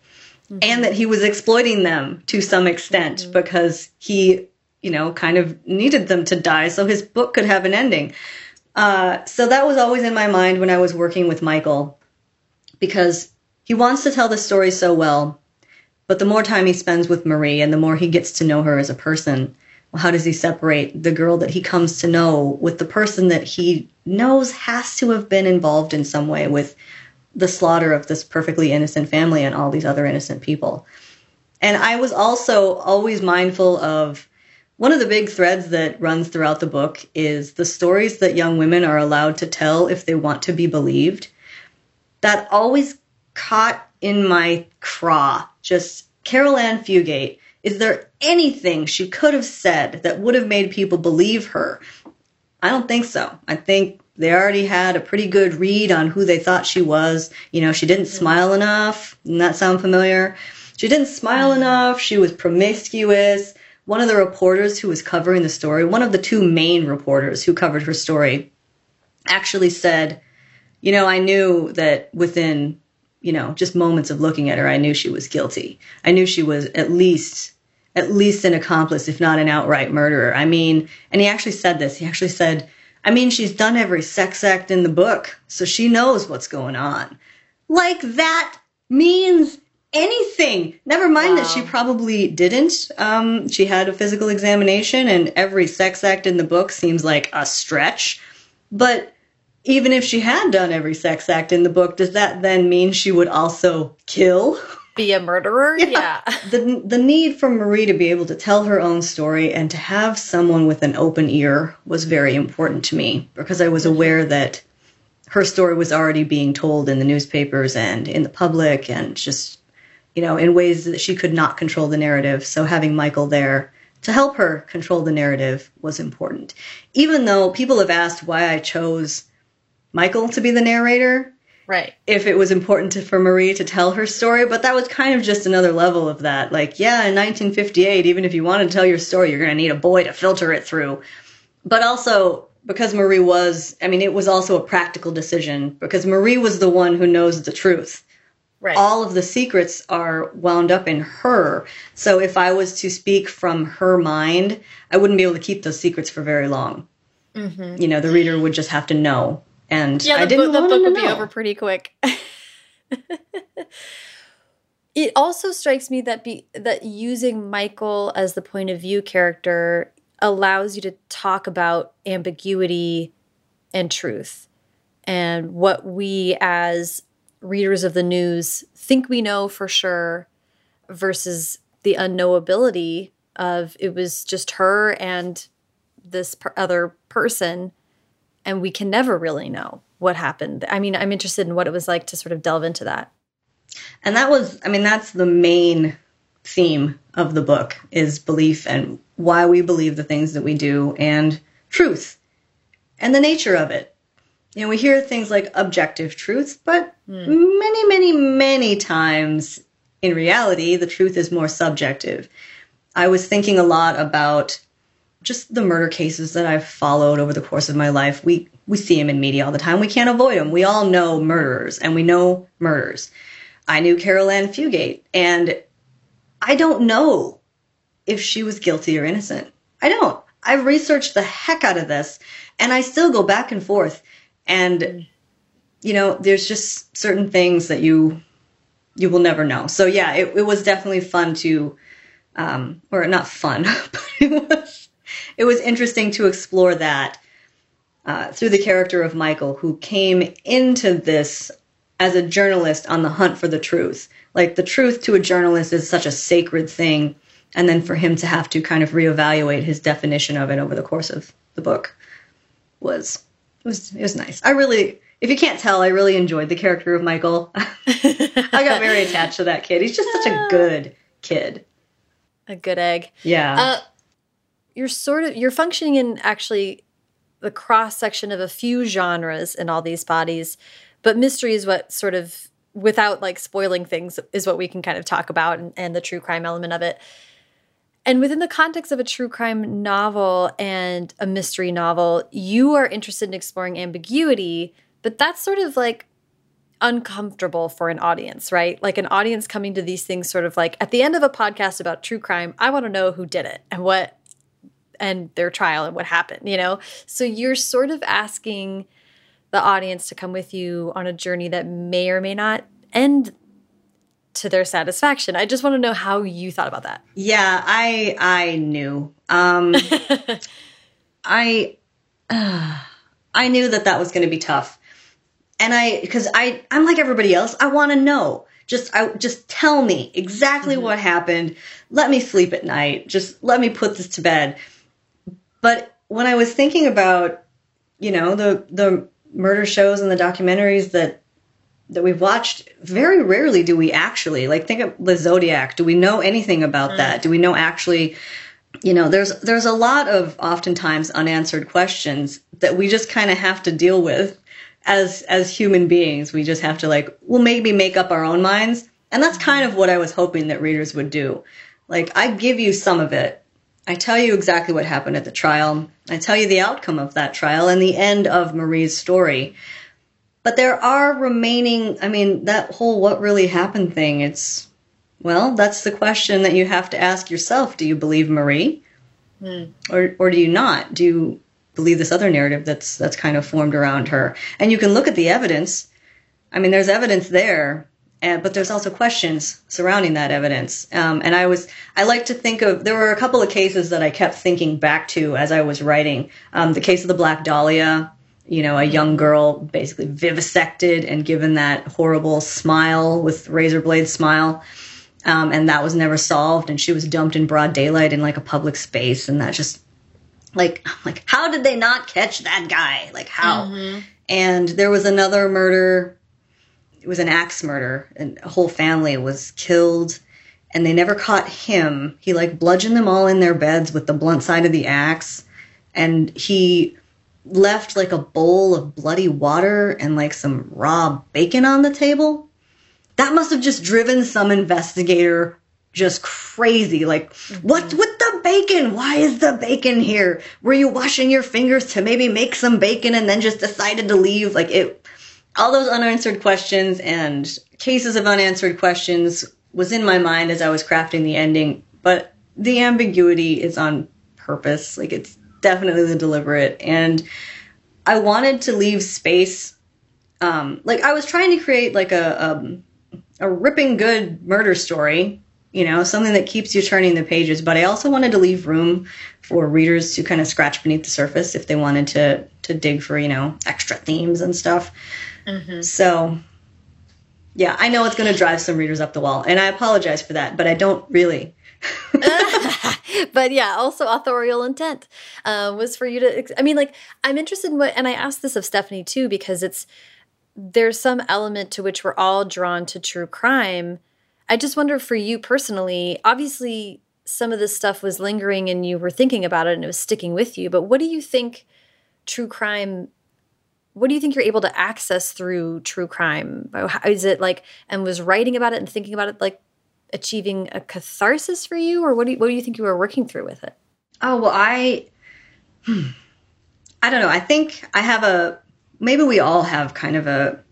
mm-hmm. and that he was exploiting them to some extent mm-hmm. because he, you know, kind of needed them to die so his book could have an ending. Uh, so that was always in my mind when I was working with Michael because he wants to tell the story so well, but the more time he spends with Marie and the more he gets to know her as a person, well, how does he separate the girl that he comes to know with the person that he knows has to have been involved in some way with the slaughter of this perfectly innocent family and all these other innocent people. And I was also always mindful of one of the big threads that runs throughout the book is the stories that young women are allowed to tell if they want to be believed. That always caught in my craw. Just Carol Ann Fugate. Is there anything she could have said that would have made people believe her? I don't think so. I think they already had a pretty good read on who they thought she was. You know, she didn't mm-hmm. smile enough. Doesn't that sound familiar? She didn't smile mm-hmm. enough. She was promiscuous. One of the reporters who was covering the story, one of the two main reporters who covered her story, actually said, You know, I knew that within you know, just moments of looking at her, I knew she was guilty. I knew she was at least at least an accomplice, if not an outright murderer. I mean, and he actually said this. He actually said, I mean, she's done every sex act in the book, so she knows what's going on. Like that means anything. Never mind wow. that she probably didn't. Um, she had a physical examination, and every sex act in the book seems like a stretch. But even if she had done every sex act in the book, does that then mean she would also kill?
Be a murderer?
Yeah. yeah. The, the need for Marie to be able to tell her own story and to have someone with an open ear was very important to me because I was aware that her story was already being told in the newspapers and in the public and just, you know, in ways that she could not control the narrative. So having Michael there to help her control the narrative was important. Even though people have asked why I chose Michael to be the narrator.
Right.
If it was important to, for Marie to tell her story, but that was kind of just another level of that. Like, yeah, in 1958, even if you want to tell your story, you're going to need a boy to filter it through. But also, because Marie was, I mean, it was also a practical decision because Marie was the one who knows the truth. Right. All of the secrets are wound up in her. So if I was to speak from her mind, I wouldn't be able to keep those secrets for very long. Mm-hmm. You know, the reader would just have to know and
yeah,
the, I didn't
the book would
know.
be over pretty quick. [laughs] it also strikes me that be that using Michael as the point of view character allows you to talk about ambiguity and truth and what we as readers of the news think we know for sure versus the unknowability of it was just her and this per other person and we can never really know what happened. I mean, I'm interested in what it was like to sort of delve into that.
And that was, I mean, that's the main theme of the book is belief and why we believe the things that we do and truth and the nature of it. You know, we hear things like objective truth, but mm. many, many, many times in reality, the truth is more subjective. I was thinking a lot about just the murder cases that I've followed over the course of my life, we we see them in media all the time. We can't avoid them. We all know murderers, and we know murders. I knew Caril Ann Fugate, and I don't know if she was guilty or innocent. I don't. I've researched the heck out of this, and I still go back and forth. And you know, there's just certain things that you you will never know. So yeah, it, it was definitely fun to, um, or not fun, [laughs] but it was it was interesting to explore that uh, through the character of Michael, who came into this as a journalist on the hunt for the truth. Like the truth to a journalist is such a sacred thing, and then for him to have to kind of reevaluate his definition of it over the course of the book was was it was nice. I really if you can't tell, I really enjoyed the character of Michael. [laughs] I got very attached to that kid. He's just such a good kid.
A good egg.
Yeah.
Uh, you're sort of you're functioning in actually the cross section of a few genres in all these bodies, but mystery is what sort of without like spoiling things is what we can kind of talk about and, and the true crime element of it. And within the context of a true crime novel and a mystery novel, you are interested in exploring ambiguity, but that's sort of like uncomfortable for an audience, right? Like an audience coming to these things sort of like at the end of a podcast about true crime, I want to know who did it and what and their trial and what happened, you know? So you're sort of asking the audience to come with you on a journey that may or may not end to their satisfaction. I just want to know how you thought about that.
Yeah, I I knew. Um [laughs] I uh, [sighs] I knew that that was going to be tough. And I cuz I I'm like everybody else. I want to know. Just I just tell me exactly mm -hmm. what happened. Let me sleep at night. Just let me put this to bed. But when I was thinking about, you know, the the murder shows and the documentaries that that we've watched, very rarely do we actually like think of the Zodiac. Do we know anything about mm. that? Do we know actually? You know, there's there's a lot of oftentimes unanswered questions that we just kind of have to deal with as as human beings. We just have to like, well, maybe make up our own minds, and that's kind of what I was hoping that readers would do. Like, I give you some of it, I tell you exactly what happened at the trial. I tell you the outcome of that trial and the end of Marie's story. But there are remaining, I mean, that whole what really happened thing, it's, well, that's the question that you have to ask yourself. Do you believe Marie? Mm. Or, or do you not? Do you believe this other narrative that's, that's kind of formed around her? And you can look at the evidence. I mean, there's evidence there, and, but there's also questions surrounding that evidence. Um, and I was, I like to think of, there were a couple of cases that I kept thinking back to as I was writing. Um, the case of the Black Dahlia, you know, a young girl basically vivisected and given that horrible smile with razor blade smile. Um, and that was never solved. And she was dumped in broad daylight in like a public space. And that just like, like, how did they not catch that guy? Like, how? Mm-hmm. And there was another murder. It was an axe murder, and a whole family was killed. And they never caught him. He like bludgeoned them all in their beds with the blunt side of the axe. And he left like a bowl of bloody water and like some raw bacon on the table. That must have just driven some investigator just crazy. Like, mm-hmm. what's with the bacon? Why is the bacon here? Were you washing your fingers to maybe make some bacon and then just decided to leave? Like, it, all those unanswered questions and cases of unanswered questions was in my mind as I was crafting the ending, but the ambiguity is on purpose. Like, it's definitely the deliberate. And I wanted to leave space. Um, like I was trying to create like a, a um, a ripping good murder story, you know, something that keeps you turning the pages. But I also wanted to leave room for readers to kind of scratch beneath the surface if they wanted to to dig for you know extra themes and stuff. Mm-hmm. So yeah, I know it's going to drive some readers up the wall, and I apologize for that, but I don't really. [laughs] [laughs] [laughs]
but yeah, also authorial intent uh, was for you to. I mean, like I'm interested in what, and I asked this of Stephanie too because it's there's some element to which we're all drawn to true crime. I just wonder for you personally. Obviously, some of this stuff was lingering and you were thinking about it and it was sticking with you. But what do you think true crime? What do you think you're able to access through true crime? Is it like and was writing about it and thinking about it like achieving a catharsis for you, or what do you, what do you think you were working through with it?
Oh well, I hmm, I don't know. I think I have a maybe we all have kind of a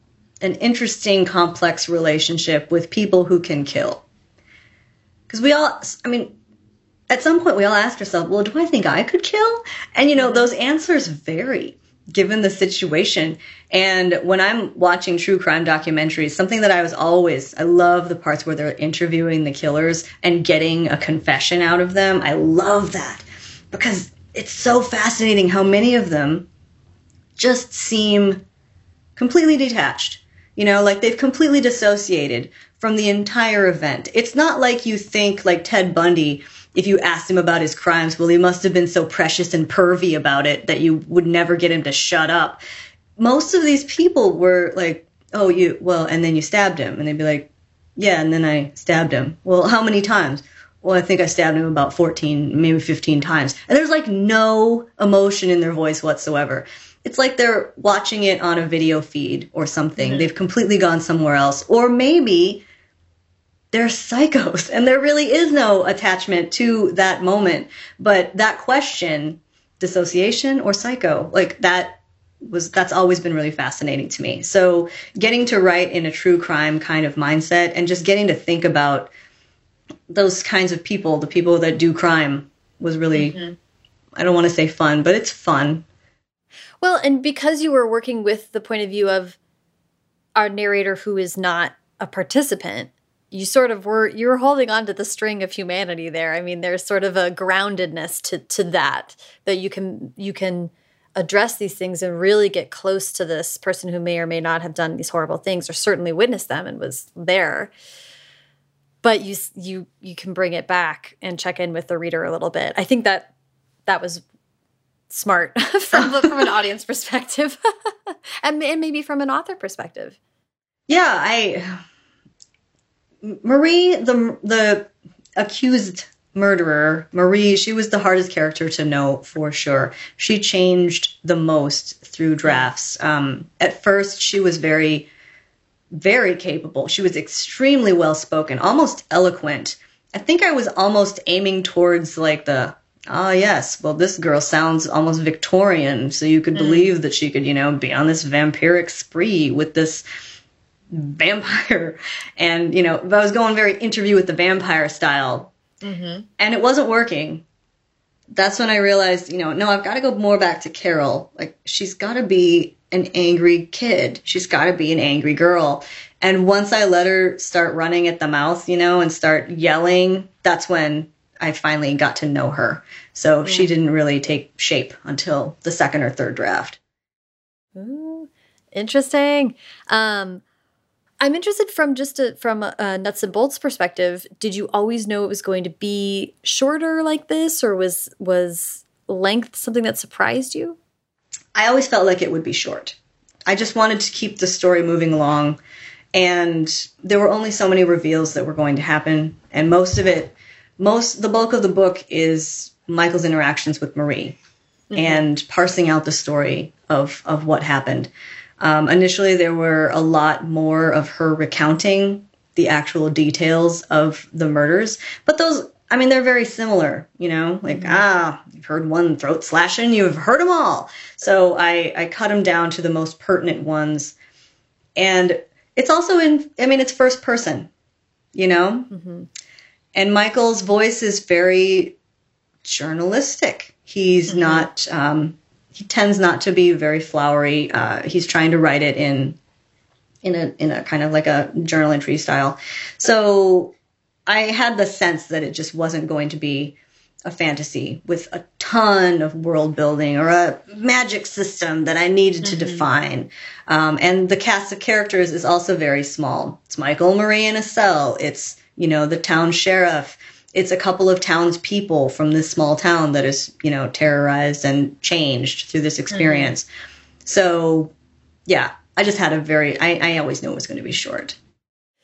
an interesting, complex relationship with people who can kill. Because we all, I mean, at some point we all ask ourselves, well, do I think I could kill? And you know, those answers vary given the situation. And when I'm watching true crime documentaries, something that I was always, I love the parts where they're interviewing the killers and getting a confession out of them. I love that because it's so fascinating how many of them just seem completely detached. You know, like they've completely dissociated from the entire event. It's not like you think like Ted Bundy if you asked him about his crimes, well, he must have been so precious and pervy about it that you would never get him to shut up. Most of these people were like, oh, you, well, and then you stabbed him. And they'd be like, yeah, and then I stabbed him. Well, how many times? Well, I think I stabbed him about 14, maybe 15 times. And there's like no emotion in their voice whatsoever. It's like they're watching it on a video feed or something. Mm-hmm. They've completely gone somewhere else. Or maybe they're psychos and there really is no attachment to that moment. But that question, dissociation or psycho, like that was that's always been really fascinating to me. So getting to write in a true crime kind of mindset and just getting to think about those kinds of people, the people that do crime was really mm-hmm. I don't want to say fun, but it's fun.
Well, and because you were working with the point of view of our narrator who is not a participant, you sort of were you were holding on to the string of humanity there. I mean, there's sort of a groundedness to to that that you can you can address these things and really get close to this person who may or may not have done these horrible things or certainly witnessed them and was there. But you you you can bring it back and check in with the reader a little bit. I think that that was smart [laughs] from from an audience perspective [laughs] and, and maybe from an author perspective.
Yeah, I Marie, the the accused murderer, Marie, she was the hardest character to know for sure. She changed the most through drafts. Um, at first, she was very, very capable. She was extremely well spoken, almost eloquent. I think I was almost aiming towards like the ah, yes, well, this girl sounds almost Victorian, so you could mm. believe that she could, you know, be on this vampiric spree with this vampire. [laughs] And, you know, I was going very interview with the vampire style, mm-hmm. and it wasn't working. That's when I realized, you know, no, I've got to go more back to Caril. Like, she's got to be an angry kid. She's got to be an angry girl. And once I let her start running at the mouth, you know, and start yelling, that's when I finally got to know her. So yeah. she didn't really take shape until the second or third draft.
Ooh, interesting. Um, I'm interested from just a, from a nuts and bolts perspective. Did you always know it was going to be shorter like this, or was was length something that surprised you?
I always felt like it would be short. I just wanted to keep the story moving along, and there were only so many reveals that were going to happen, and most of it, most the bulk of the book is Michael's interactions with Marie, mm -hmm. and parsing out the story of of what happened. Um, initially, there were a lot more of her recounting the actual details of the murders, but those, I mean, they're very similar, you know, like, mm-hmm. ah, you've heard one throat slashing, you've heard them all. So I, I cut them down to the most pertinent ones. And it's also in, I mean, it's first person, you know? Mm-hmm. And Michael's voice is very journalistic. He's mm-hmm. not, um, he tends not to be very flowery. Uh, he's trying to write it in in a in a kind of like a journal entry style. So I had the sense that it just wasn't going to be a fantasy with a ton of world building or a magic system that I needed to mm-hmm. define. Um, and the cast of characters is also very small. It's Michael Marie in a cell. It's you know the town sheriff it's a couple of townspeople from this small town that is, you know, terrorized and changed through this experience. Mm-hmm. So, yeah, I just had a very, I, I always knew it was going to be short.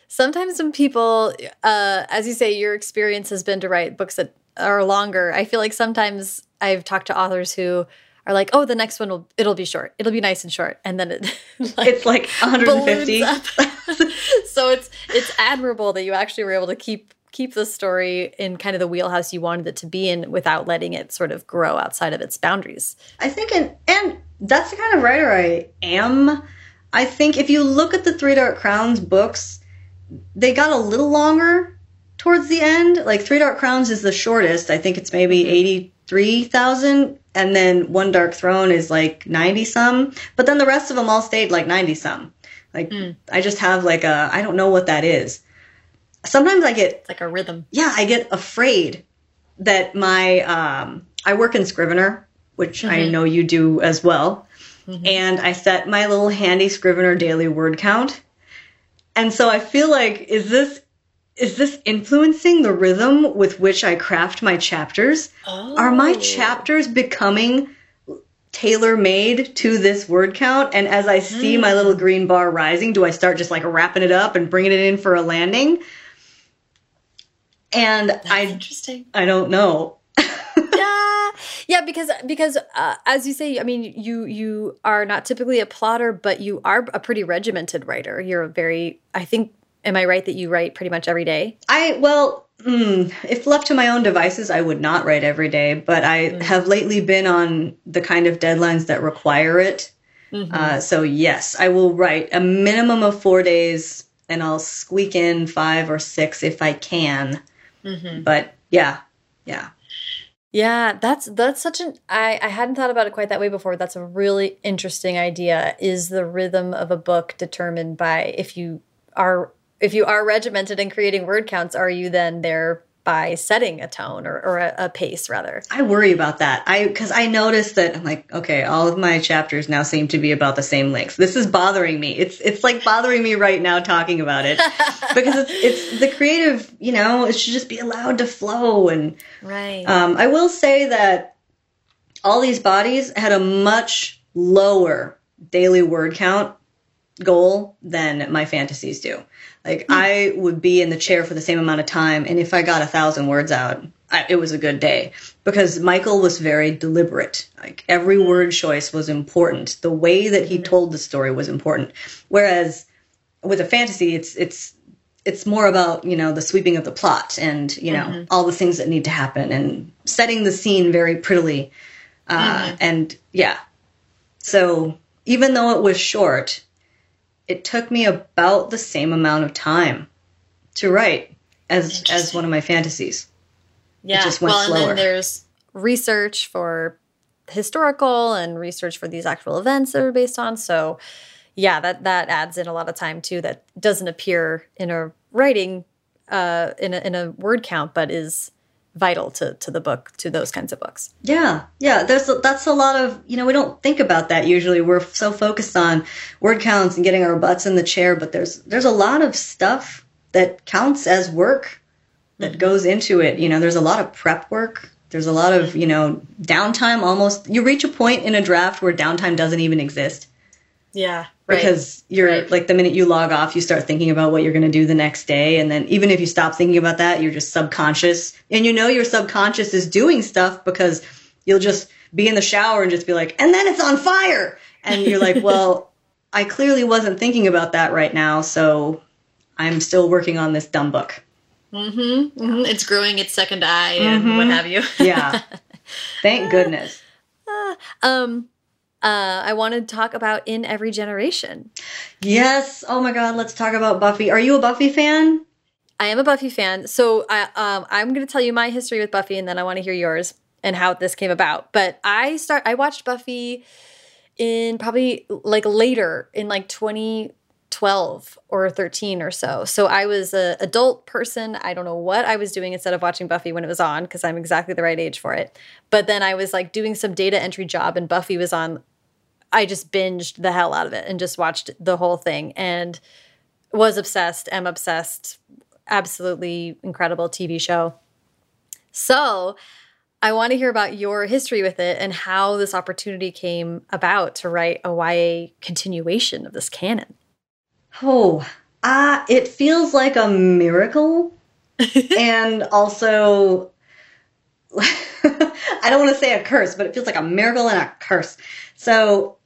Sometimes when people, uh, as you say, your experience has been to write books that are longer. I feel like sometimes I've talked to authors who are like, oh, the next one will it'll be short. It'll be nice and short, and then it [laughs]
like, it's like 150. [laughs]
so it's it's admirable that you actually were able to keep keep the story in kind of the wheelhouse you wanted it to be in without letting it sort of grow outside of its boundaries.
I think, and, and that's the kind of writer I am. I think if you look at the Three Dark Crowns books, they got a little longer towards the end. Like Three Dark Crowns is the shortest. I think it's maybe mm-hmm. 83,000. And then One Dark Throne is like 90 some. But then the rest of them all stayed like 90 some. Like, mm. I just have like a, I don't know what that is sometimes I get
it's like a rhythm.
Yeah, I get afraid that my um, I work in Scrivener, which mm-hmm. I know you do as well, mm-hmm. and I set my little handy Scrivener daily word count, and so I feel like is this is this influencing the rhythm with which I craft my chapters? Oh. Are my oh. chapters becoming tailor made to this word count? And as I see mm. my little green bar rising, do I start just like wrapping it up and bringing it in for a landing? And
That's
I
interesting.
I don't know. [laughs]
yeah, yeah, because because uh, as you say, I mean, you you are not typically a plotter, but you are a pretty regimented writer. You're a very, I think, am I right that you write pretty much every day?
I well, mm, if left to my own devices, I would not write every day, but I mm. have lately been on the kind of deadlines that require it. Mm -hmm. uh, so yes, I will write a minimum of four days, and I'll squeak in five or six if I can. Mm-hmm. But yeah, yeah.
Yeah, that's that's such an I I hadn't thought about it quite that way before. That's a really interesting idea. Is the rhythm of a book determined by if you are if you are regimented in creating word counts, are you then there by setting a tone or, or a, a, pace rather.
I worry about that. I because I noticed that I'm like, okay, all of my chapters now seem to be about the same length. This is bothering me. It's it's like bothering me right now talking about it [laughs] because it's it's the creative. You know, it should just be allowed to flow. And
right.
Um, I will say that all these bodies had a much lower daily word count goal than my fantasies do. Like mm. I would be in the chair for the same amount of time, and if I got a thousand words out, I, it was a good day because Michael was very deliberate. Like every hmm. word choice was important. The way that he hmm. told the story was important. Whereas with a fantasy, it's it's it's more about you know the sweeping of the plot and you know mm-hmm. all the things that need to happen and setting the scene very prettily uh, mm-hmm. and yeah so even though it was short it took me about the same amount of time to write as as one of my fantasies
yeah it just went well slower. and then there's research for historical and research for these actual events that are based on so yeah, that that adds in a lot of time too. That doesn't appear in a writing uh, in a, in a word count, but is vital to to the book to those kinds of books.
Yeah, yeah. There's a, that's a lot of you know we don't think about that usually. We're so focused on word counts and getting our butts in the chair, but there's there's a lot of stuff that counts as work that mm -hmm. goes into it. You know, there's a lot of prep work. There's a lot of you know downtime. Almost you reach a point in a draft where downtime doesn't even exist.
Yeah.
Right. Because you're right. like the minute you log off, you start thinking about what you're going to do the next day. And then even if you stop thinking about that, you're just subconscious. And you know your subconscious is doing stuff because you'll just be in the shower and just be like, and then it's on fire. And you're like, [laughs] well, I clearly wasn't thinking about that right now. So I'm still working on this dumb book.
Mm-hmm, mm-hmm. It's growing its second eye and mm-hmm. what have you.
yeah. [laughs] Thank goodness.
Uh, um, uh, I want to talk about In Every Generation.
Yes. Oh my God. Let's talk about Buffy. Are you a Buffy fan?
I am a Buffy fan. So I, um, I'm going to tell you my history with Buffy, and then I want to hear yours and how this came about. But I start. I watched Buffy in probably like later in like 2012 or 13 or so. So I was a adult person. I don't know what I was doing instead of watching Buffy when it was on because I'm exactly the right age for it. But then I was like doing some data entry job and Buffy was on I just binged the hell out of it and just watched the whole thing and was obsessed, am obsessed. Absolutely incredible TV show. So, I want to hear about your history with it and how this opportunity came about to write a YA continuation of this canon.
Oh, uh, it feels like a miracle. [laughs] and also, [laughs] I don't want to say a curse, but it feels like a miracle and a curse. So,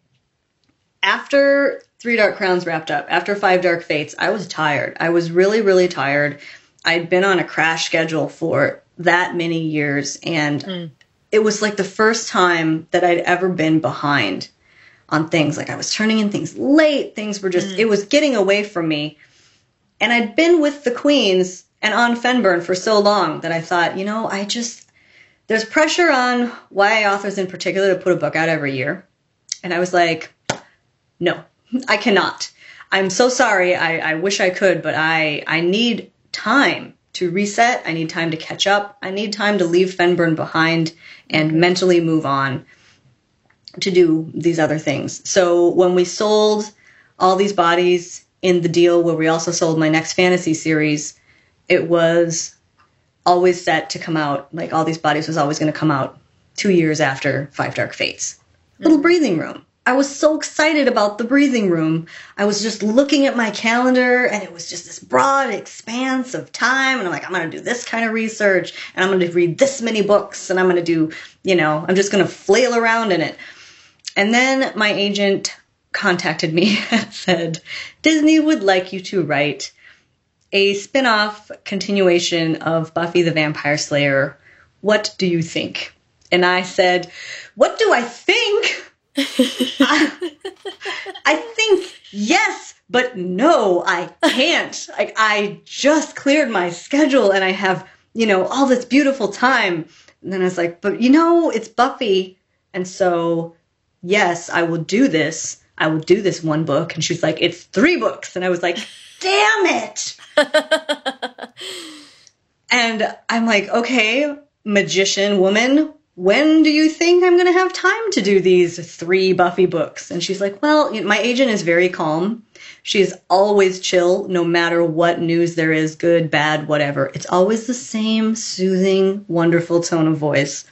after Three Dark Crowns wrapped up, after Five Dark Fates, I was tired. I was really, really tired. I'd been on a crash schedule for that many years, and mm. it was like the first time that I'd ever been behind on things. Like I was turning in things late, things were just, mm. it was getting away from me. And I'd been with the Queens and on Fennbirn for so long that I thought, you know, I just, there's pressure on YA authors in particular to put a book out every year. And I was like, no, [laughs] I cannot. I'm so sorry. I, I wish I could, but I, I need time to reset. I need time to catch up. I need time to leave Fennbirn behind and mentally move on to do these other things. So when we sold all these bodies in the deal where we also sold my next fantasy series, it was always set to come out, like all these bodies was always going to come out two years after Five Dark Fates. Little mm-hmm. breathing room. I was so excited about the breathing room. I was just looking at my calendar and it was just this broad expanse of time. And I'm like, I'm going to do this kind of research and I'm going to read this many books and I'm going to do, you know, I'm just going to flail around in it. And then my agent contacted me [laughs] and said, Disney would like you to write a spin off continuation of Buffy the Vampire Slayer. What do you think? And I said, What do I think? [laughs] I, I think yes, but no, I can't. Like I just cleared my schedule and I have, you know, all this beautiful time. And then I was like, but you know, it's Buffy. And so, yes, I will do this. I will do this one book. And she's like, it's three books. And I was like, damn it. [laughs] and I'm like, okay, magician woman, when do you think I'm going to have time to do these three Buffy books? And she's like, well, my agent is very calm. She's always chill, no matter what news there is, good, bad, whatever. It's always the same soothing, wonderful tone of voice.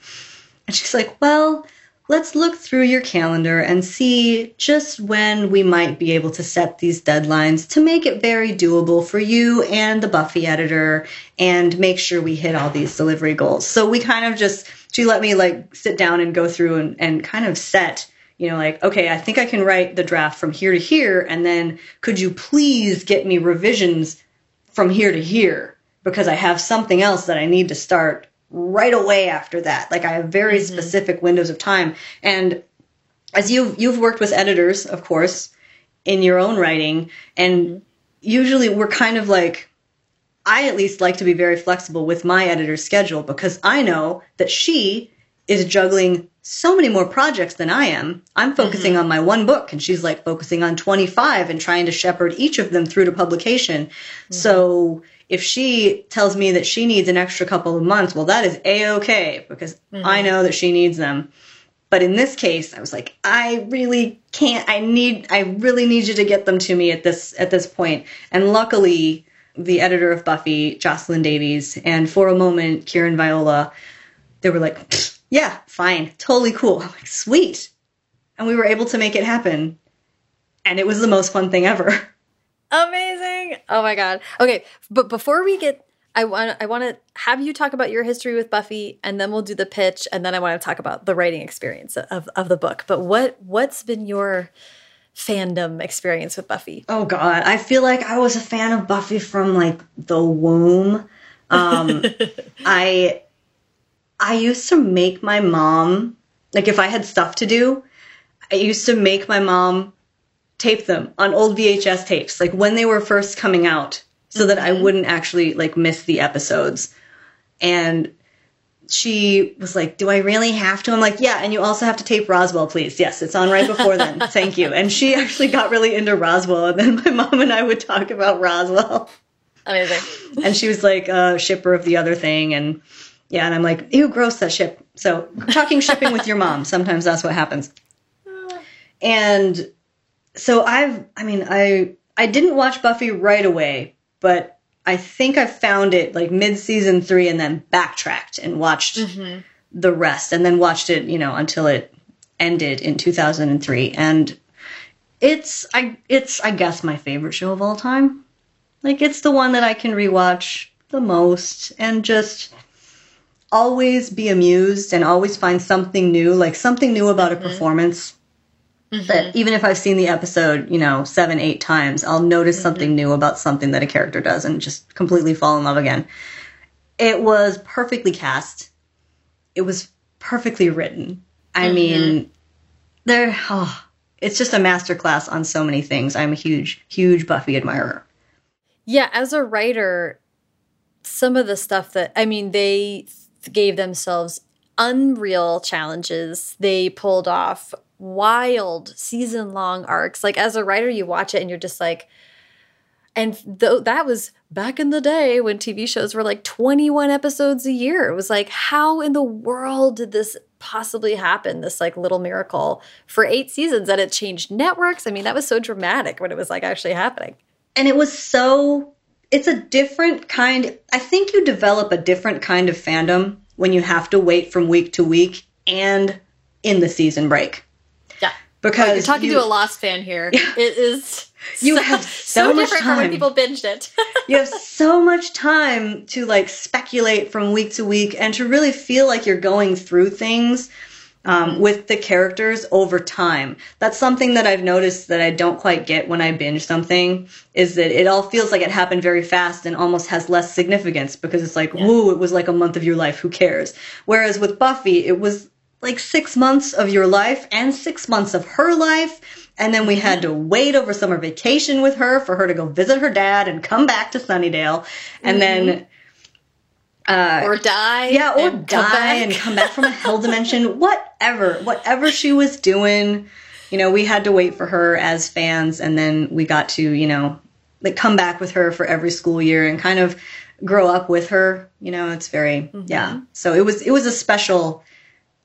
And she's like, well, let's look through your calendar and see just when we might be able to set these deadlines to make it very doable for you and the Buffy editor and make sure we hit all these delivery goals. So we kind of just she let me like sit down and go through and, and kind of set you know like okay i think i can write the draft from here to here and then could you please get me revisions from here to here because I have something else that I need to start right away after that. Like I have very mm-hmm. specific windows of time. And as you've you've worked with editors, of course, in your own writing, and mm-hmm. usually we're kind of like I at least like to be very flexible with my editor's schedule because I know that she is juggling so many more projects than I am. I'm focusing mm-hmm. on my one book and she's like focusing on 25 and trying to shepherd each of them through to publication. Mm-hmm. So if she tells me that she needs an extra couple of months, well, that is a okay because mm-hmm. I know that she needs them. But in this case, I was like, I really can't. I need. I really need you to get them to me at this at this point. And luckily, the editor of Buffy, Jocelyn Davies, and for a moment, Kieran Viola, they were like, yeah, fine, totally cool. I'm like, sweet. And we were able to make it happen. And it was the most fun thing ever. [laughs]
Amazing. Oh my god. Okay, but before we get I want I want to have you talk about your history with Buffy and then we'll do the pitch and then I want to talk about the writing experience of of the book. But what what's been your fandom experience with Buffy?
Oh god, I feel like I was a fan of Buffy from like the womb. Um [laughs] I I used to make my mom like if I had stuff to do, I used to make my mom tape them on old VHS tapes like when they were first coming out so mm-hmm. that I mm-hmm. wouldn't actually like miss the episodes. And she was like, Do I really have to? I'm like, Yeah, and you also have to tape Roswell, please. Yes, it's on right before then. [laughs] Thank you. And she actually got really into Roswell, and then my [laughs] mom and I would talk about Roswell.
Amazing.
And she was like a shipper of the other thing, and yeah, and I'm like, ew, gross that ship. So talking shipping with your mom, sometimes that's what happens. And so I've, I mean, I I didn't watch Buffy right away, but I think I found it like mid season three and then backtracked and watched mm-hmm. the rest and then watched it, you know, until it ended in 2003. And it's, I, it's, I guess my favorite show of all time. Like it's the one that I can rewatch the most and just always be amused and always find something new, like something new about mm-hmm. a performance Mm-hmm. That even if I've seen the episode, you know, seven, eight times, I'll notice mm-hmm. something new about something that a character does and just completely fall in love again. It was perfectly cast. It was perfectly written. I mm-hmm. mean, there, oh, it's just a masterclass on so many things. I'm a huge, huge Buffy admirer.
Yeah, as a writer, some of the stuff that, I mean, they gave themselves unreal challenges. They pulled off wild season long arcs. Like as a writer, you watch it and you're just like, and though that was back in the day when TV shows were like 21 episodes a year. It was like, how in the world did this possibly happen? This like little miracle for eight seasons that it changed networks. I mean, that was so dramatic when it was like actually happening.
And it was so, it's a different kind. I think you develop a different kind of fandom when you have to wait from week to week and in the season break
because oh, you're talking you, to a Lost fan here. Yeah. It is
you so, have [laughs] so, so much different time.
from when people binged it. [laughs]
you have so much time to like speculate from week to week and to really feel like you're going through things um, with the characters over time. That's something that I've noticed that I don't quite get when I binge something is that it all feels like it happened very fast and almost has less significance because it's like, yeah. it was like a month of your life. Who cares? Whereas with Buffy, it was like six months of your life and six months of her life. And then we had to wait over summer vacation with her for her to go visit her dad and come back to Sunnydale. And mm-hmm. then.
Uh, or die.
Yeah, or die and come back from a hell dimension. [laughs] Whatever. Whatever she was doing, you know, we had to wait for her as fans. And then we got to, you know, like come back with her for every school year and kind of grow up with her. You know, it's very, mm-hmm. yeah. So it was, it was a special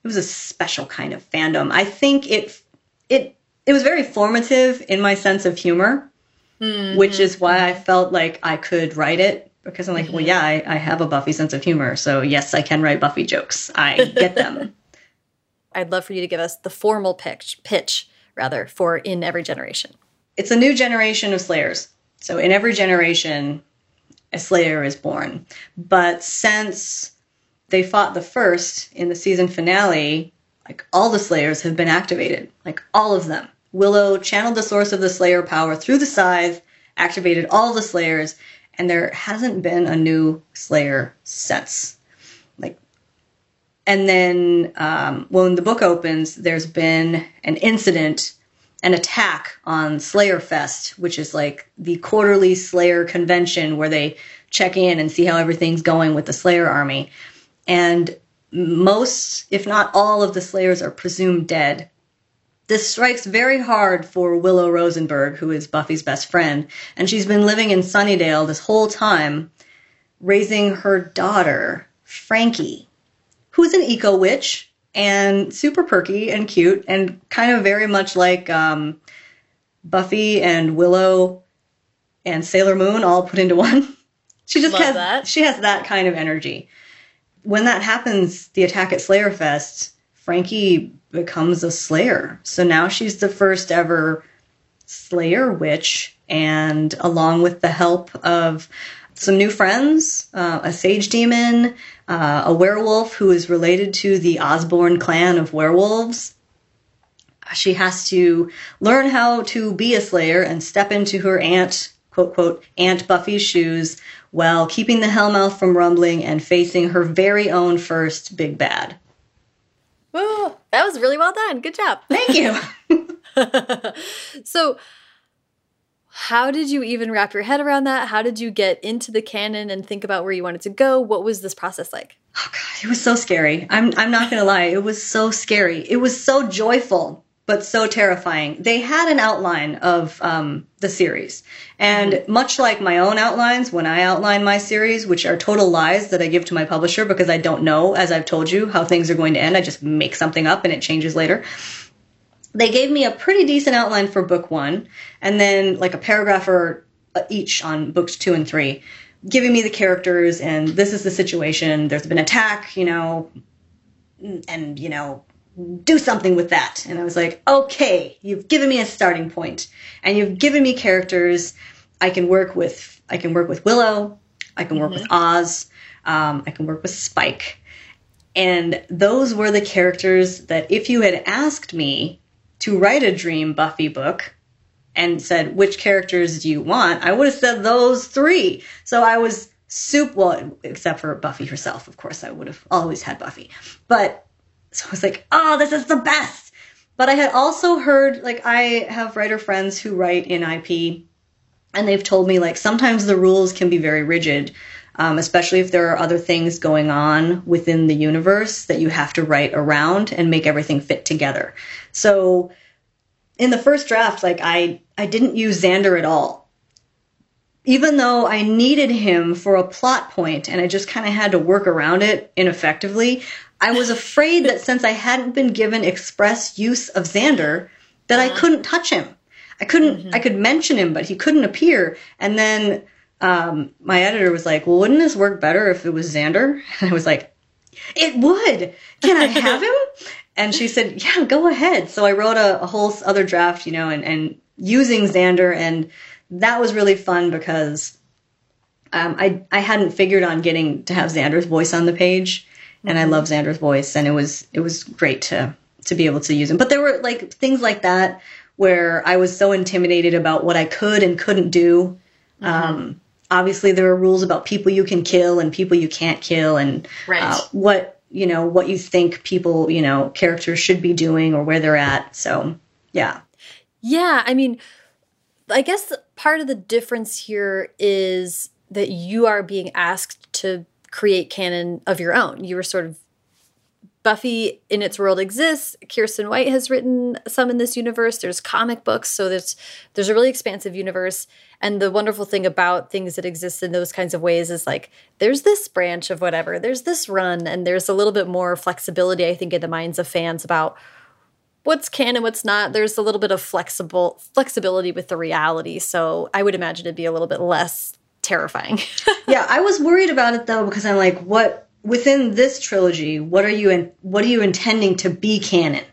it was a special kind of fandom. I think it it it was very formative in my sense of humor, mm-hmm. which is why I felt like I could write it because I'm like, mm-hmm. well, yeah, I, I have a Buffy sense of humor, so yes, I can write Buffy jokes. I get them. [laughs]
I'd love for you to give us the formal pitch, pitch rather, for in every generation.
It's a new generation of Slayers. So in every generation, a Slayer is born. But since they fought the first in the season finale, like all the Slayers have been activated, like all of them. Willow channeled the source of the Slayer power through the scythe, activated all the Slayers, and there hasn't been a new Slayer since. Like, and then um, when the book opens, there's been an incident, an attack on Slayer Fest, which is like the quarterly Slayer convention where they check in and see how everything's going with the Slayer army. And most, if not all, of the Slayers are presumed dead. This strikes very hard for Willow Rosenberg, who is Buffy's best friend, and she's been living in Sunnydale this whole time, raising her daughter, Frankie, who's an eco witch and super perky and cute and kind of very much like um, Buffy and Willow and Sailor Moon all put into [laughs] one. she just
Love
has
that.
she has that kind of energy. When that happens, the attack at Slayer Fest, Frankie becomes a Slayer. So now she's the first ever Slayer witch, and along with the help of some new friends, uh, a sage demon, uh, a werewolf who is related to the Osbourne clan of werewolves. She has to learn how to be a Slayer and step into her aunt, quote, quote, Aunt Buffy's shoes while keeping the Hellmouth from rumbling and facing her very own first big bad.
Woo, that was really well done. Good job.
Thank you. [laughs] [laughs]
so, how did you even wrap your head around that? How did you get into the canon and think about where you wanted to go? What was this process like?
Oh god, it was so scary. I'm I'm not gonna lie, it was so scary. It was so joyful, but so terrifying. They had an outline of um, the series, and much like my own outlines, when I outline my series, which are total lies that I give to my publisher because I don't know, as I've told you, how things are going to end. I just make something up and it changes later. They gave me a pretty decent outline for book one, and then like a paragraph or uh, each on books two and three giving me the characters and this is the situation. There's been attack, you know, and you know, do something with that. And I was like, okay, you've given me a starting point, and you've given me characters. I can work with. I can work with Willow. I can work with Oz. Um, I can work with Spike. And those were the characters that, if you had asked me to write a Dream Buffy book, and said, which characters do you want? I would have said those three. So I was super, well, except for Buffy herself, of course, I would have always had Buffy. But, so I was like, oh, this is the best. But I had also heard, like, I have writer friends who write in IP, and they've told me, like, sometimes the rules can be very rigid. Um, especially if there are other things going on within the universe that you have to write around and make everything fit together. So, in the first draft, like I, I didn't use Xander at all. Even though I needed him for a plot point and I just kind of had to work around it ineffectively, I was afraid that since I hadn't been given express use of Xander, that I couldn't touch him. I couldn't, I could mention him, but he couldn't appear. And then um, my editor was like, well, wouldn't this work better if it was Xander? [laughs] And I was like, it would. Can I have him? [laughs] And she said, yeah, go ahead. So I wrote a, a whole other draft, you know, and, and using Xander. And that was really fun because um, I, I hadn't figured on getting to have Xander's voice on the page. And I love Xander's voice. And it was, it was great to, to be able to use him. But there were like things like that where I was so intimidated about what I could and couldn't do. Um, obviously there are rules about people you can kill and people you can't kill and
Right.
uh, what you know what you think people you know characters should be doing or where they're at so yeah
Yeah, I mean, I guess part of the difference here is that you are being asked to create canon of your own. You were sort of Buffy in its world exists. Kiersten White has written some in this universe. There's comic books, so there's there's a really expansive universe. And the wonderful thing about things that exist in those kinds of ways is like there's this branch of whatever, there's this run, and there's a little bit more flexibility, I think, in the minds of fans about what's canon, what's not. There's a little bit of flexible flexibility with the reality. So I would imagine it'd be a little bit less terrifying. [laughs]
yeah i was worried about it though because i'm like what within this trilogy what are you in what are you intending to be canon?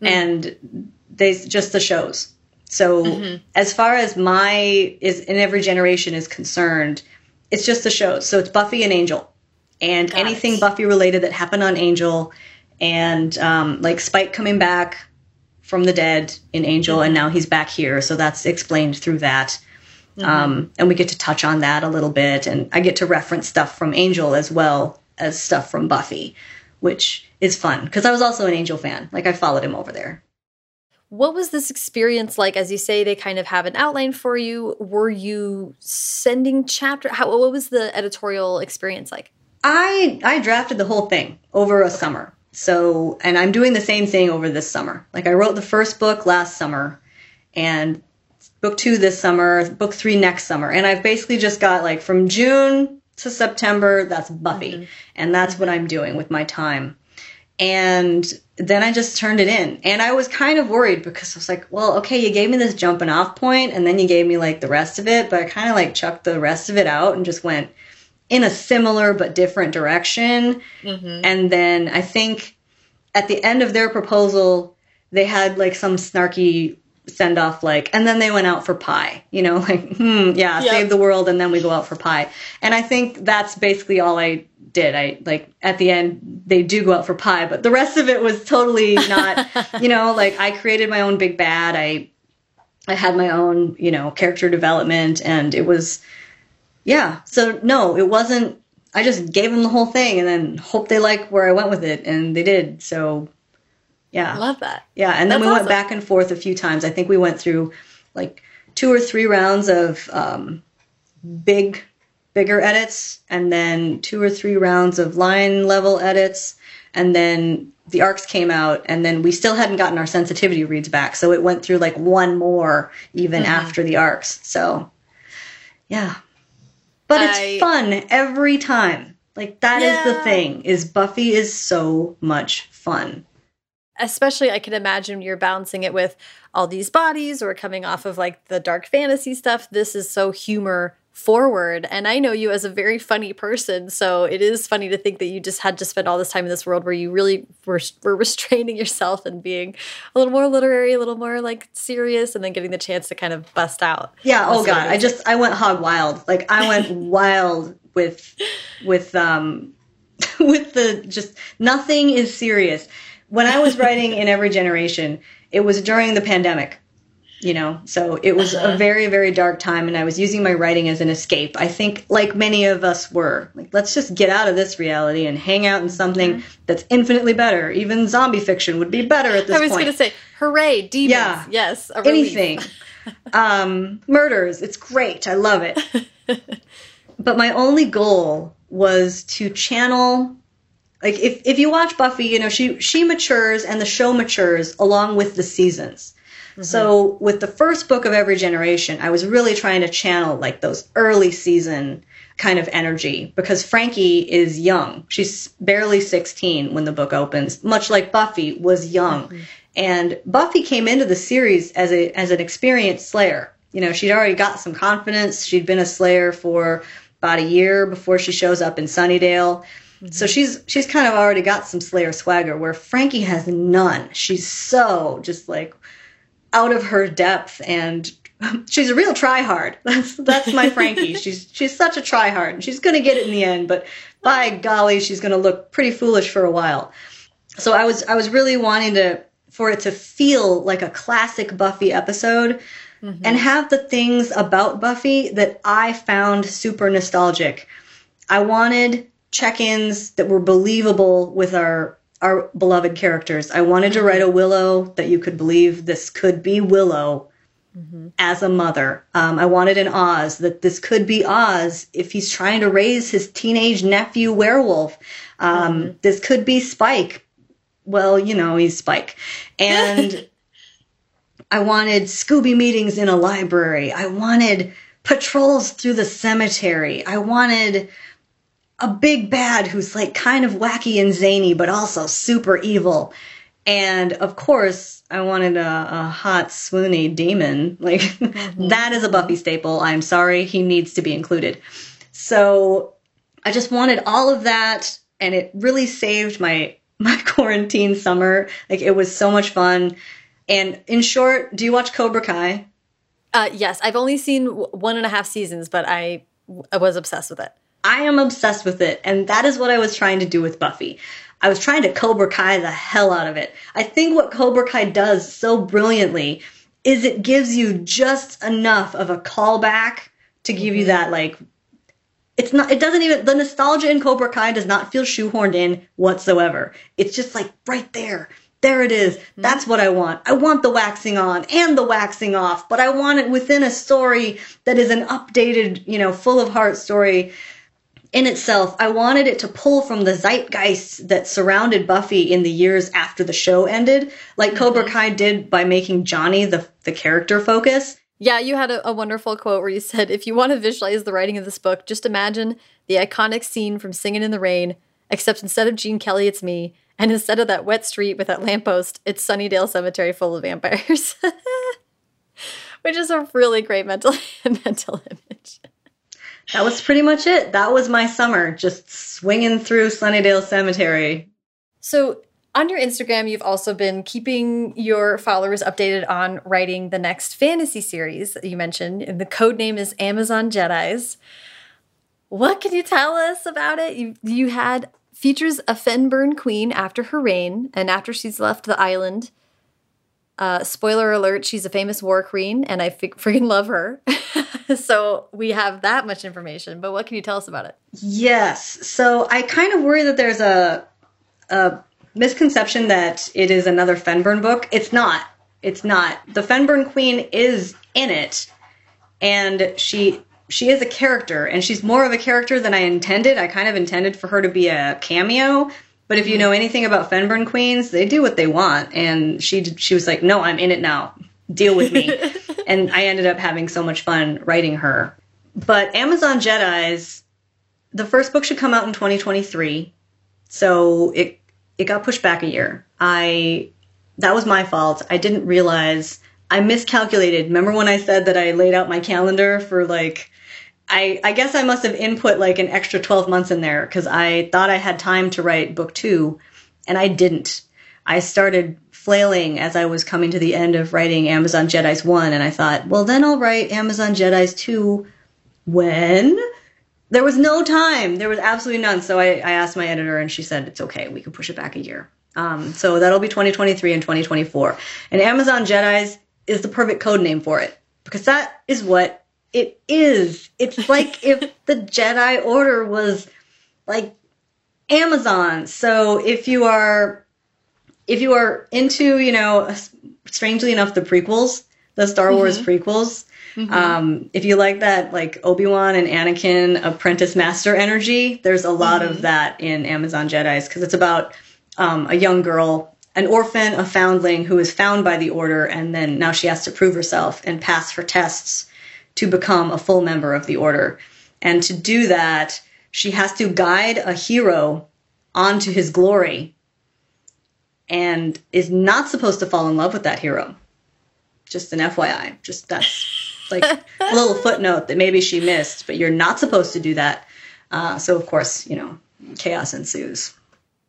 Mm. And they just the shows. So mm-hmm. as far as my is in every generation is concerned it's just the shows. So it's buffy and angel. And
Got
anything
it.
buffy related that happened on angel and um, like spike coming back from the dead in angel mm-hmm. and now he's back here. So that's explained through that Mm -hmm. um, and we get to touch on that a little bit. And I get to reference stuff from Angel as well as stuff from Buffy, which is fun because I was also an Angel fan. Like I followed him over there.
What was this experience like? As you say, they kind of have an outline for you. Were you sending chapter? How what was the editorial experience like?
I I drafted the whole thing over a summer. So, and I'm doing the same thing over this summer. Like I wrote the first book last summer, and book two this summer, book three next summer, and I've basically just got like from June to September. That's Buffy, mm -hmm. and that's what I'm doing with my time. And then I just turned it in. And I was kind of worried because I was like, well, okay, you gave me this jumping off point and then you gave me like the rest of it, but I kind of like chucked the rest of it out and just went in a similar but different direction. Mm-hmm. And then I think at the end of their proposal, they had like some snarky send off like and then they went out for pie you know [laughs] like hmm yeah yep. save the world and then we go out for pie and i think that's basically all i did. I like at the end they do go out for pie, but the rest of it was totally not, [laughs] you know, like I created my own big bad. I I had my own, you know, character development and it was yeah. So no, it wasn't I just gave them the whole thing and then hope they like where I went with it and they did. So yeah.
Love that.
Yeah, and then That's we awesome. went back and forth a few times. I think we went through like two or three rounds of um, big bigger edits and then two or three rounds of line level edits and then the arcs came out and then we still hadn't gotten our sensitivity reads back so it went through like one more even mm-hmm. after the arcs so yeah but it's fun every time like that yeah. is the thing is buffy is so much fun
especially I can imagine you're balancing it with all these bodies or coming off of like the dark fantasy stuff. This is so humor forward. And I know you as a very funny person, so it is funny to think that you just had to spend all this time in this world where you really were, were restraining yourself and being a little more literary, a little more like serious, and then getting the chance to kind of bust out.
Yeah. Oh God, I just I went hog wild. Like I went [laughs] wild with with um [laughs] with the just nothing is serious. When I was writing in every generation, it was during the pandemic you know? So it was uh-huh. a very very dark time and i was using my writing as an escape. I think like many of us were like let's just get out of this reality and hang out in something mm-hmm. that's infinitely better. Even zombie fiction would be better at this
point i was going to say hooray demons. Yeah. Yes
anything. [laughs] Um, murders it's great. I love it. [laughs] But my only goal was to channel like if, if you watch buffy you know she she matures and the show matures along with the seasons Mm-hmm. So with the first book of every generation, I was really trying to channel like those early season kind of energy because Frankie is young. She's barely 16 when the book opens, much like Buffy was young. Mm-hmm. And Buffy came into the series as a as an experienced slayer. You know, she'd already got some confidence. She'd been a slayer for about a year before she shows up in Sunnydale. Mm-hmm. So she's she's kind of already got some Slayer swagger where Frankie has none. She's so just like out of her depth and [laughs] she's a real tryhard. [laughs] That's that's my Frankie. [laughs] she's she's such a tryhard and she's gonna get it in the end, but by golly, she's gonna look pretty foolish for a while. So I was I was really wanting to for it to feel like a classic Buffy episode mm-hmm. and have the things about Buffy that I found super nostalgic. I wanted check-ins that were believable with our our beloved characters. I wanted to write a Willow that you could believe this could be Willow mm-hmm. as a mother. Um, I wanted an Oz that this could be Oz if he's trying to raise his teenage nephew werewolf. Um, mm-hmm. This could be Spike. Well, you know, he's Spike. And [laughs] I wanted Scooby meetings in a library. I wanted patrols through the cemetery. I wanted a big bad who's like kind of wacky and zany, but also super evil. And of course, I wanted a, a hot, swoony demon. [laughs] Like, mm-hmm. that is a Buffy staple. I'm sorry, he needs to be included. So I just wanted all of that, and it really saved my [laughs] my quarantine summer. Like, it was so much fun. And in short, do you watch Cobra Kai?
Uh, yes, I've only seen one and a half seasons, but I, I was obsessed with it.
I am obsessed with it, and that is what I was trying to do with Buffy. I was trying to Cobra Kai the hell out of it. I think what Cobra Kai does so brilliantly is it gives you just enough of a callback to give you mm-hmm. that like it's not it doesn't even the nostalgia in Cobra Kai does not feel shoehorned in whatsoever. It's just like right there. There it is. Mm-hmm. That's what I want. I want the waxing on and the waxing off, but I want it within a story that is an updated, you know, full of heart story in itself. I wanted it to pull from the zeitgeist that surrounded Buffy in the years after the show ended, like mm-hmm. Cobra Kai did by making Johnny the the character focus.
Yeah, you had a, a, wonderful quote where you said, if you want to visualize the writing of this book, just imagine the iconic scene from Singing in the Rain, except instead of Gene Kelly, it's me. And instead of that wet street with that lamppost, it's Sunnydale Cemetery full of vampires. [laughs] Which is a really great mental [laughs] mental image.
That was pretty much it. That was my summer, just swinging through Sunnydale Cemetery.
So on your Instagram, you've also been keeping your followers updated on writing the next fantasy series you mentioned. And the code name is Amazon Jedi's. What can you tell us about it? You you had features a Fennbirn queen after her reign and after she's left the island. Uh, spoiler alert: she's a famous war queen, and I freaking love her. [laughs] so we have that much information. But what can you tell us about it?
Yes. So I kind of worry that there's a a misconception that it is another Fennbirn book. It's not. It's not. The Fennbirn Queen is in it, and she she is a character, and she's more of a character than I intended. I kind of intended for her to be a cameo. But if you mm-hmm. know anything about Fennbirn Queens, they do what they want, and she she was like, "No, I'm in it now. Deal with me." [laughs] and I ended up having so much fun writing her. But Amazon Jedi's the first book should come out in 2023, so it it got pushed back a year. I that was my fault. I didn't realize I miscalculated. Remember when I said that I laid out my calendar for like I I guess I must have input like an extra 12 months in there cuz I thought I had time to write book 2 and I didn't. I started flailing as I was coming to the end of writing Amazon Jedi's 1 and I thought, well then I'll write Amazon Jedi's 2 when there was no time. There was absolutely none. So I, I asked my editor, and she said it's okay. We can push it back a year. Um, so that'll be 2023 and 2024. And Amazon Jedi's is the perfect code name for it because that is what it is. It's [laughs] like if the Jedi Order was like Amazon. So if you are if you are into, you know, strangely enough, the prequels, the Star Wars mm-hmm. prequels, Mm-hmm. Um, if you like that, like Obi Wan and Anakin apprentice master energy, there's a lot mm-hmm. of that in Amazon Jedi's because it's about um, a young girl, an orphan, a foundling who is found by the Order, and then now she has to prove herself and pass her tests to become a full member of the Order. And to do that, she has to guide a hero onto his glory and is not supposed to fall in love with that hero. Just an FYI. Just that's like a little [laughs] footnote that maybe she missed, but you're not supposed to do that. Uh, so of course, you know, chaos ensues.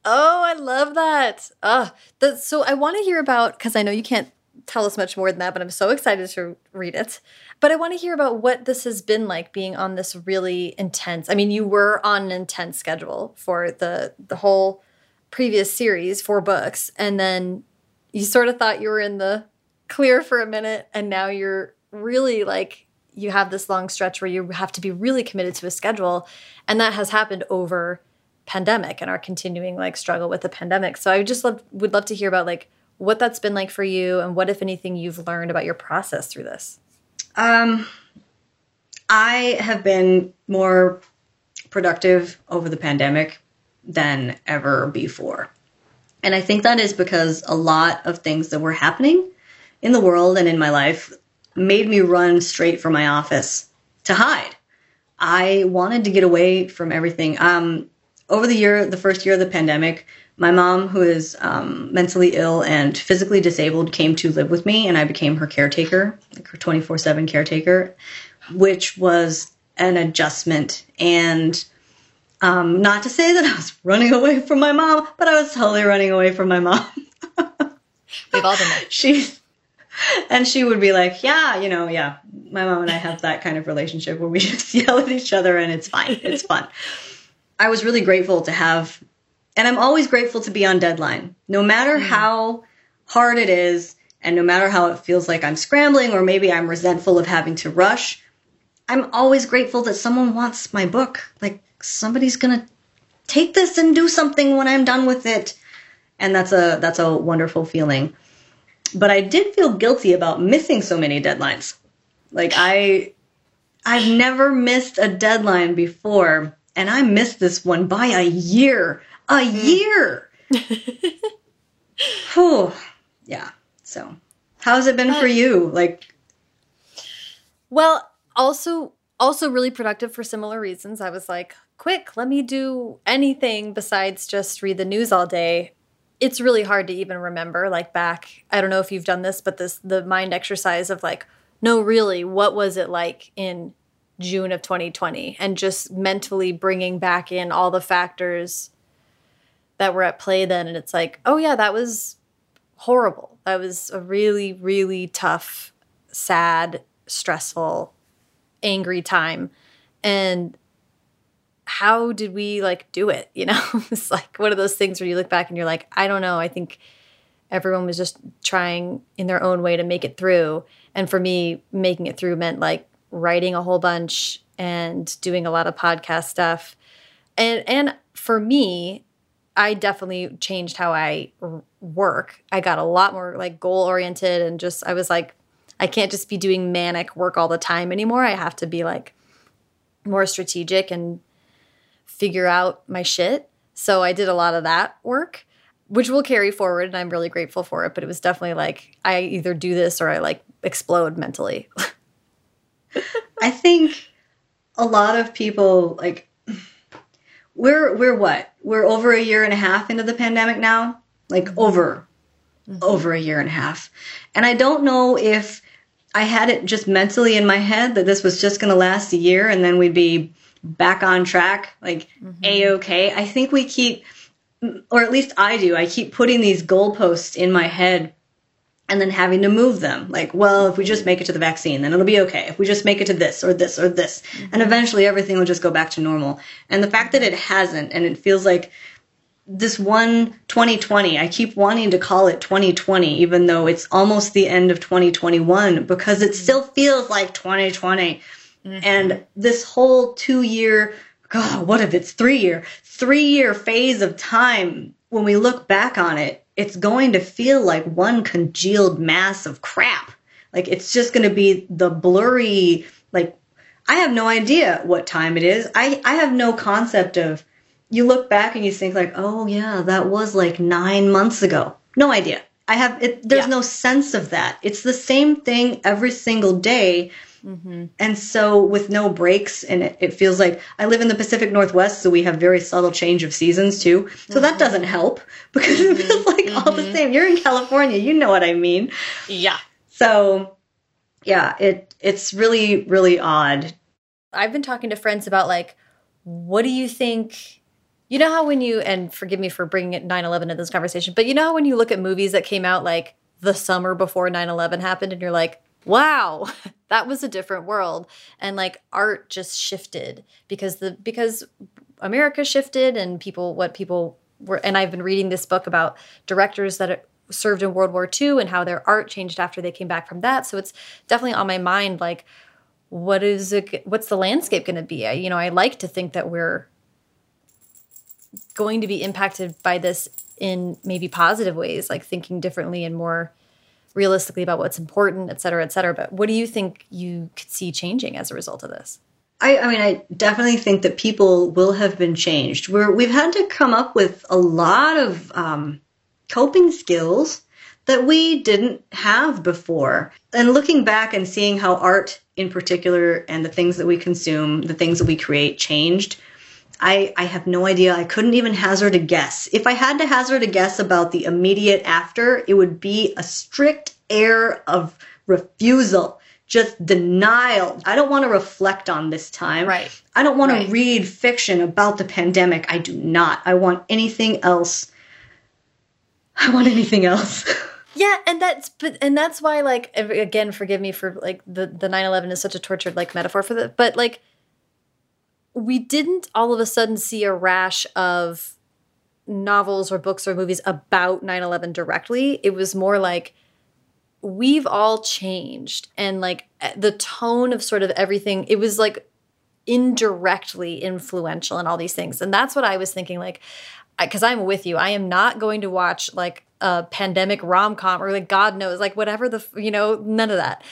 Oh, I love that. Uh, the, so I want to hear about because I know you can't tell us much more than that, but I'm so excited to read it. But I want to hear about what this has been like being on this really intense. I mean, you were on an intense schedule for the the whole previous series, four books, and then you sort of thought you were in the clear for a minute, and now you're really like you have this long stretch where you have to be really committed to a schedule and that has happened over pandemic and our continuing like struggle with the pandemic so i just love, would love to hear about like what that's been like for you and what if anything you've learned about your process through this
um i have been more productive over the pandemic than ever before and i think that is because a lot of things that were happening in the world and in my life made me run straight for my office to hide. I wanted to get away from everything. Um, over the year, the first year of the pandemic, my mom, who is um, mentally ill and physically disabled, came to live with me, and I became her caretaker, like her 24 7 caretaker, which was an adjustment. And um, not to say that I was running away from my mom, but I was totally running away from my mom. [laughs]
We've all been there.
She's and she would be like, "Yeah, you know, yeah, my mom and I have that kind of relationship where we [laughs] just yell at each other and it's fine. It's fun." I was really grateful to have and I'm always grateful to be on deadline. No matter mm. how hard it is, And no matter how it feels like I'm scrambling or maybe I'm resentful of having to rush, I'm always grateful that someone wants my book. Like somebody's going to take this and do something when I'm done with it. And that's a that's a wonderful feeling. But I did feel guilty about missing so many deadlines. Like I I've never missed a deadline before and I missed this one by a year. A hmm. year. [laughs] Whew. Yeah. So, how's it been for you? Like
Well, also also really productive for similar reasons. I was like, quick, let me do anything besides just read the news all day. It's really hard to even remember like back. I don't know if you've done this, but this the mind exercise of like, no, really, what was it like in June of 2020 and just mentally bringing back in all the factors that were at play then and it's like, "Oh yeah, that was horrible. That was a really really tough, sad, stressful, angry time." And how did we like do it? [laughs] You know, it's like one of those things where you look back and you're like, I don't know. I think everyone was just trying in their own way to make it through. And for me, making it through meant like writing a whole bunch and doing a lot of podcast stuff. And and for me, I definitely changed how I work. I got a lot more like goal oriented and just I was like I can't just be doing manic work all the time anymore. I have to be like more strategic and figure out my shit. So I did a lot of that work, which will carry forward and I'm really grateful for it. But it was definitely like I either do this or I like explode mentally. [laughs]
I think a lot of people like we're we're what? We're over a year and a half into the pandemic now. Like mm-hmm. over mm-hmm. over a year and a half. And I don't know if I had it just mentally in my head that this was just going to last a year and then we'd be back on track, like mm-hmm. a okay. I think we keep, or at least I do, I keep putting these goalposts in my head and then having to move them. Like, well, if we just make it to the vaccine, then it'll be okay. If we just make it to this or this or this, mm-hmm. and eventually everything will just go back to normal. And the fact that it hasn't, and it feels like this one 2020, I keep wanting to call it 2020, even though it's almost the end of 2021, because it still feels like 2020. Mm-hmm. And this whole two year, God, what if it's three year, three year phase of time, when we look back on it, it's going to feel like one congealed mass of crap. Like it's just going to be the blurry, like, I have no idea what time it is. I, I have no concept of, you look back and you think like, oh yeah, that was like nine months ago. No idea. I have, it, there's yeah. no sense of that. It's the same thing every single day Mm-hmm. And so, with no breaks, and it, it, feels like I live in the Pacific Northwest, so we have very subtle change of seasons too. So mm-hmm. that doesn't help [laughs] because it feels like mm-hmm. all the mm-hmm. same. You're in California, you know what I mean?
Yeah.
So, yeah, it it's really really odd.
I've been talking to friends about like, what do you think? You know how when you and forgive me for bringing 9/11 into this conversation, but you know how when you look at movies that came out like the summer before 9/11 happened, and you're like, wow [laughs] that was a different world. And like art just shifted because the because america shifted and people what people were and i've been reading this book about directors that served in world war ii and how their art changed after they came back from that. So it's definitely on my mind like what is it what's the landscape going to be? I, you know i like to think that we're going to be impacted by this in maybe positive ways like thinking differently and more realistically about what's important, et cetera, et cetera. But what do you think you could see changing as a result of this?
I, I mean, I definitely think that people will have been changed. We're, we've had to come up with a lot of um, coping skills that we didn't have before. And looking back and seeing how art in particular and the things that we consume, the things that we create changed, I, I have no idea. I couldn't even hazard a guess. If I had to hazard a guess about the immediate after, it would be a strict air of refusal, just denial. I don't want to reflect on this time.
Right.
I don't want
right.
to read fiction about the pandemic. I do not. I want anything else. I want anything else. [laughs]
Yeah, and that's but and that's why like again, forgive me for like the the 9/11 is such a tortured like metaphor for the but like we didn't all of a sudden see a rash of novels or books or movies about 9-11 directly. It was more like we've all changed. And like the tone of sort of everything it was like indirectly influential in all these things. And that's what i was thinking like because i'm with you. I am not going to watch like a pandemic rom-com or like god knows like whatever the you know none of that.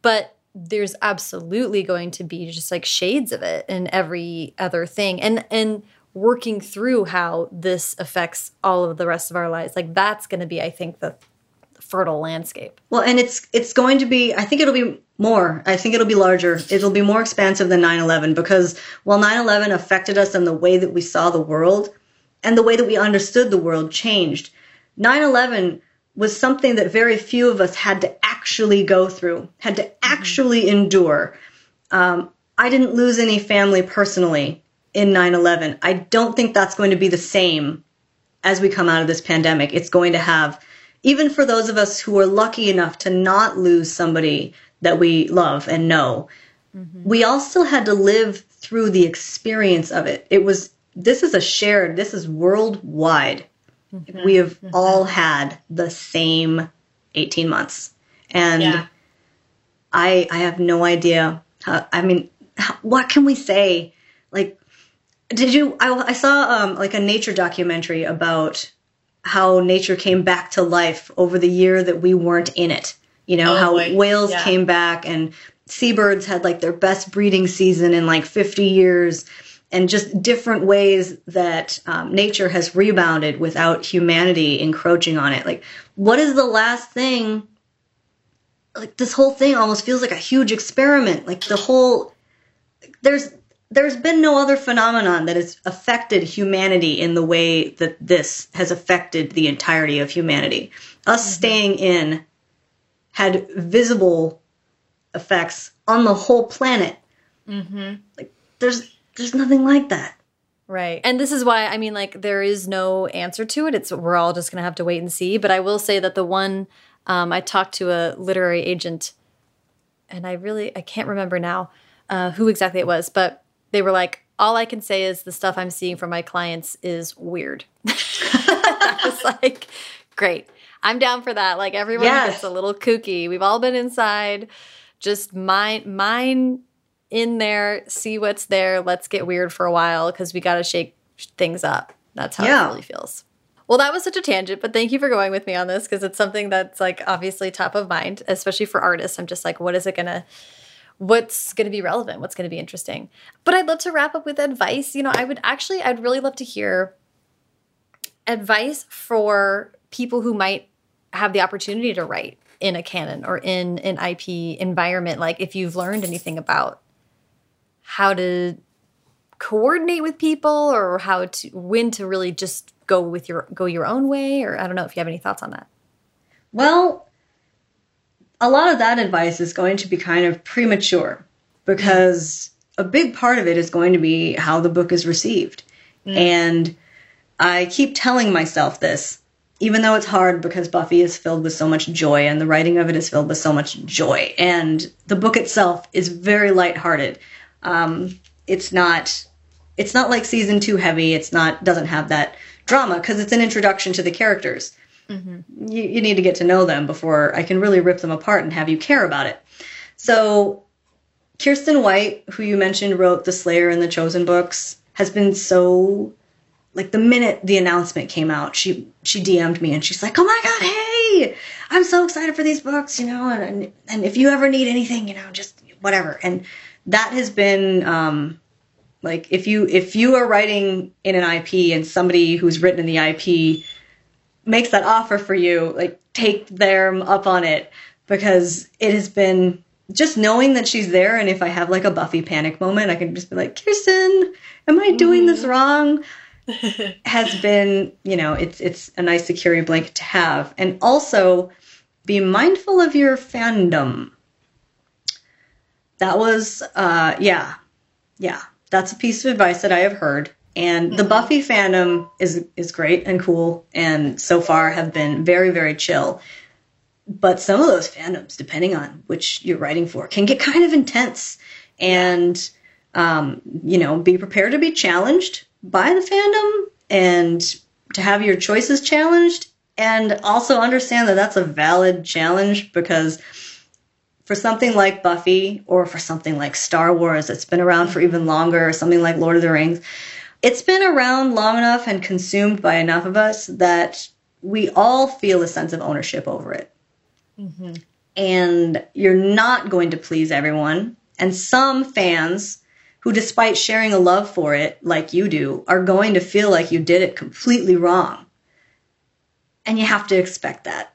But there's absolutely going to be just like shades of it in every other thing. And and working through how this affects all of the rest of our lives like that's going to be i think the fertile landscape.
Well and it's it's going to be i think it'll be more. I think it'll be larger. It'll be more expansive than 9-11 because while 9-11 affected us in the way that we saw the world and the way that we understood the world changed 9-11 was something that very few of us had to actually go through, had to actually mm-hmm. endure. Um, I didn't lose any family personally in 9 11. I don't think that's going to be the same as we come out of this pandemic. It's going to have, even for those of us who are lucky enough to not lose somebody that we love and know, mm-hmm. we all still had to live through the experience of it. It was, this is a shared, this is worldwide. Mm-hmm. We have mm-hmm. all had the same 18 months. And yeah. I I have no idea. How, I mean, how, what can we say? Like, did you? I, I saw um, like a nature documentary about how nature came back to life over the year that we weren't in it. You know, oh, how boy. whales yeah. came back and seabirds had like their best breeding season in like 50 years and just different ways that um, nature has rebounded without humanity encroaching on it. Like, what is the last thing? Like, this whole thing almost feels like a huge experiment. Like, the whole. There's. There's been no other phenomenon that has affected humanity in the way that this has affected the entirety of humanity. Us mm-hmm. staying in had visible effects on the whole planet. Mm-hmm. Like, there's there's nothing like that.
Right. And this is why I mean like there is no answer to it. It's we're all just going to have to wait and see, but I will say that the one um, I talked to a literary agent and I really I can't remember now uh, who exactly it was, but they were like all I can say is the stuff I'm seeing from my clients is weird. [laughs] I was like, great. I'm down for that. Like everyone yes. gets a little kooky. We've all been inside. Just mine mine in there, see what's there. Let's get weird for a while because we got to shake things up. That's how yeah. it really feels. Well, that was such a tangent, but thank you for going with me on this because it's something that's like obviously top of mind, especially for artists. I'm just like, what is it going to what's going to be relevant what's going to be interesting but i'd love to wrap up with advice you know i would actually i'd really love to hear advice for people who might have the opportunity to write in a canon or in an ip environment like if you've learned anything about how to coordinate with people or how to when to really just go with your go your own way or I don't know if you have any thoughts on that.
Well, a lot of that advice is going to be kind of premature because a big part of it is going to be how the book is received. Mm. And I keep telling myself this, even though it's hard because Buffy is filled with so much joy and the writing of it is filled with so much joy. And the book itself is very lighthearted. Um, it's not it's not like season two heavy. It's not doesn't have that drama because it's an introduction to the characters. Mm-hmm. You, you need to get to know them before I can really rip them apart and have you care about it. So, Kiersten White, who you mentioned wrote The Slayer and the Chosen books, has been so like the minute the announcement came out, she she DM'd me and she's like, "Oh my god, hey, I'm so excited for these books, you know, and and if you ever need anything, you know, just whatever." And that has been um, like if you if you are writing in an IP and somebody who's written in the IP makes that offer for you, like take them up on it because it has been just knowing that she's there and if I have like a Buffy panic moment, I can just be like, Kiersten, am I doing this mm-hmm. wrong? [laughs] has been, you know, it's it's a nice security blanket to have. And also be mindful of your fandom that was uh yeah yeah. That's a piece of advice that i have heard. And mm-hmm. the buffy fandom is is great and cool and so far have been very very chill. But some of those fandoms depending on which you're writing for can get kind of intense and um, you know be prepared to be challenged by the fandom and to have your choices challenged And also understand that that's a valid challenge because for something like Buffy or for something like Star Wars that's been around for even longer, or something like Lord of the Rings, it's been around long enough and consumed by enough of us that we all feel a sense of ownership over it. Mm-hmm. And you're not going to please everyone. And some fans who, despite sharing a love for it like you do, are going to feel like you did it completely wrong. And you have to expect that.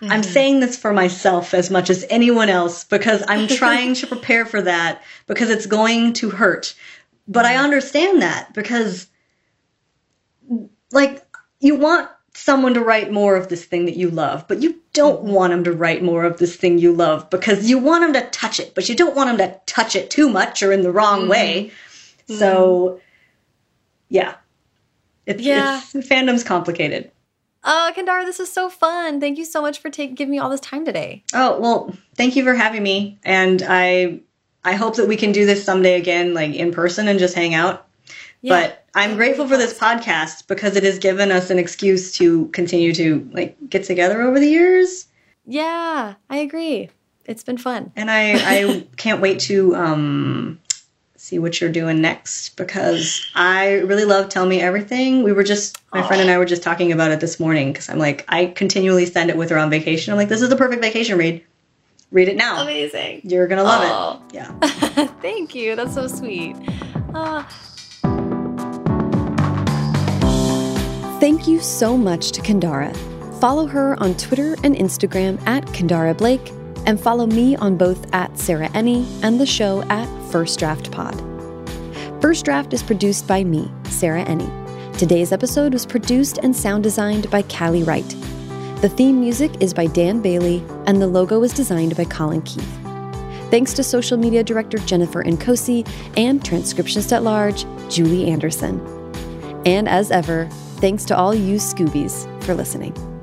Mm-hmm. I'm saying this for myself as much as anyone else because I'm [laughs] trying to prepare for that because it's going to hurt. But I mm-hmm. understand that because, like, you want someone to write more of this thing that you love, but you don't mm-hmm. want them to write more of this thing you love because you want them to touch it, but you don't want them to touch it too much or in the wrong mm-hmm. way. Mm-hmm. So, yeah. It's, yeah. It's, fandom's complicated.
Oh, Kendare, this is so fun. Thank you so much for taking giving me all this time today.
Oh, well, thank you for having me. And I I hope that we can do this someday again, like in person and just hang out. Yeah. But I'm grateful for this podcast because it has given us an excuse to continue to like get together over the years.
Yeah, I agree. It's been fun.
And I I [laughs] can't wait to um see what you're doing next because I really love Tell Me Everything. We were just, my oh. friend and I were just talking about it this morning because I'm like, I continually send it with her on vacation. I'm like, this is the perfect vacation read. Read it now.
Amazing.
You're going to love oh. it. Yeah. [laughs]
Thank you. That's so sweet. Uh, Thank you so much to Kendare. Follow her on Twitter and Instagram at Kendare Blake and follow me on both at Sarah Enni and the show at First Draft Pod. First Draft is produced by me, Sarah Enni. Today's episode was produced and sound designed by Callie Wright. The theme music is by Dan Bailey, and the logo was designed by Colin Keith. Thanks to social media director Jennifer Nkosi and transcriptionist at large, Julie Anderson. And as ever, thanks to all you Scoobies for listening.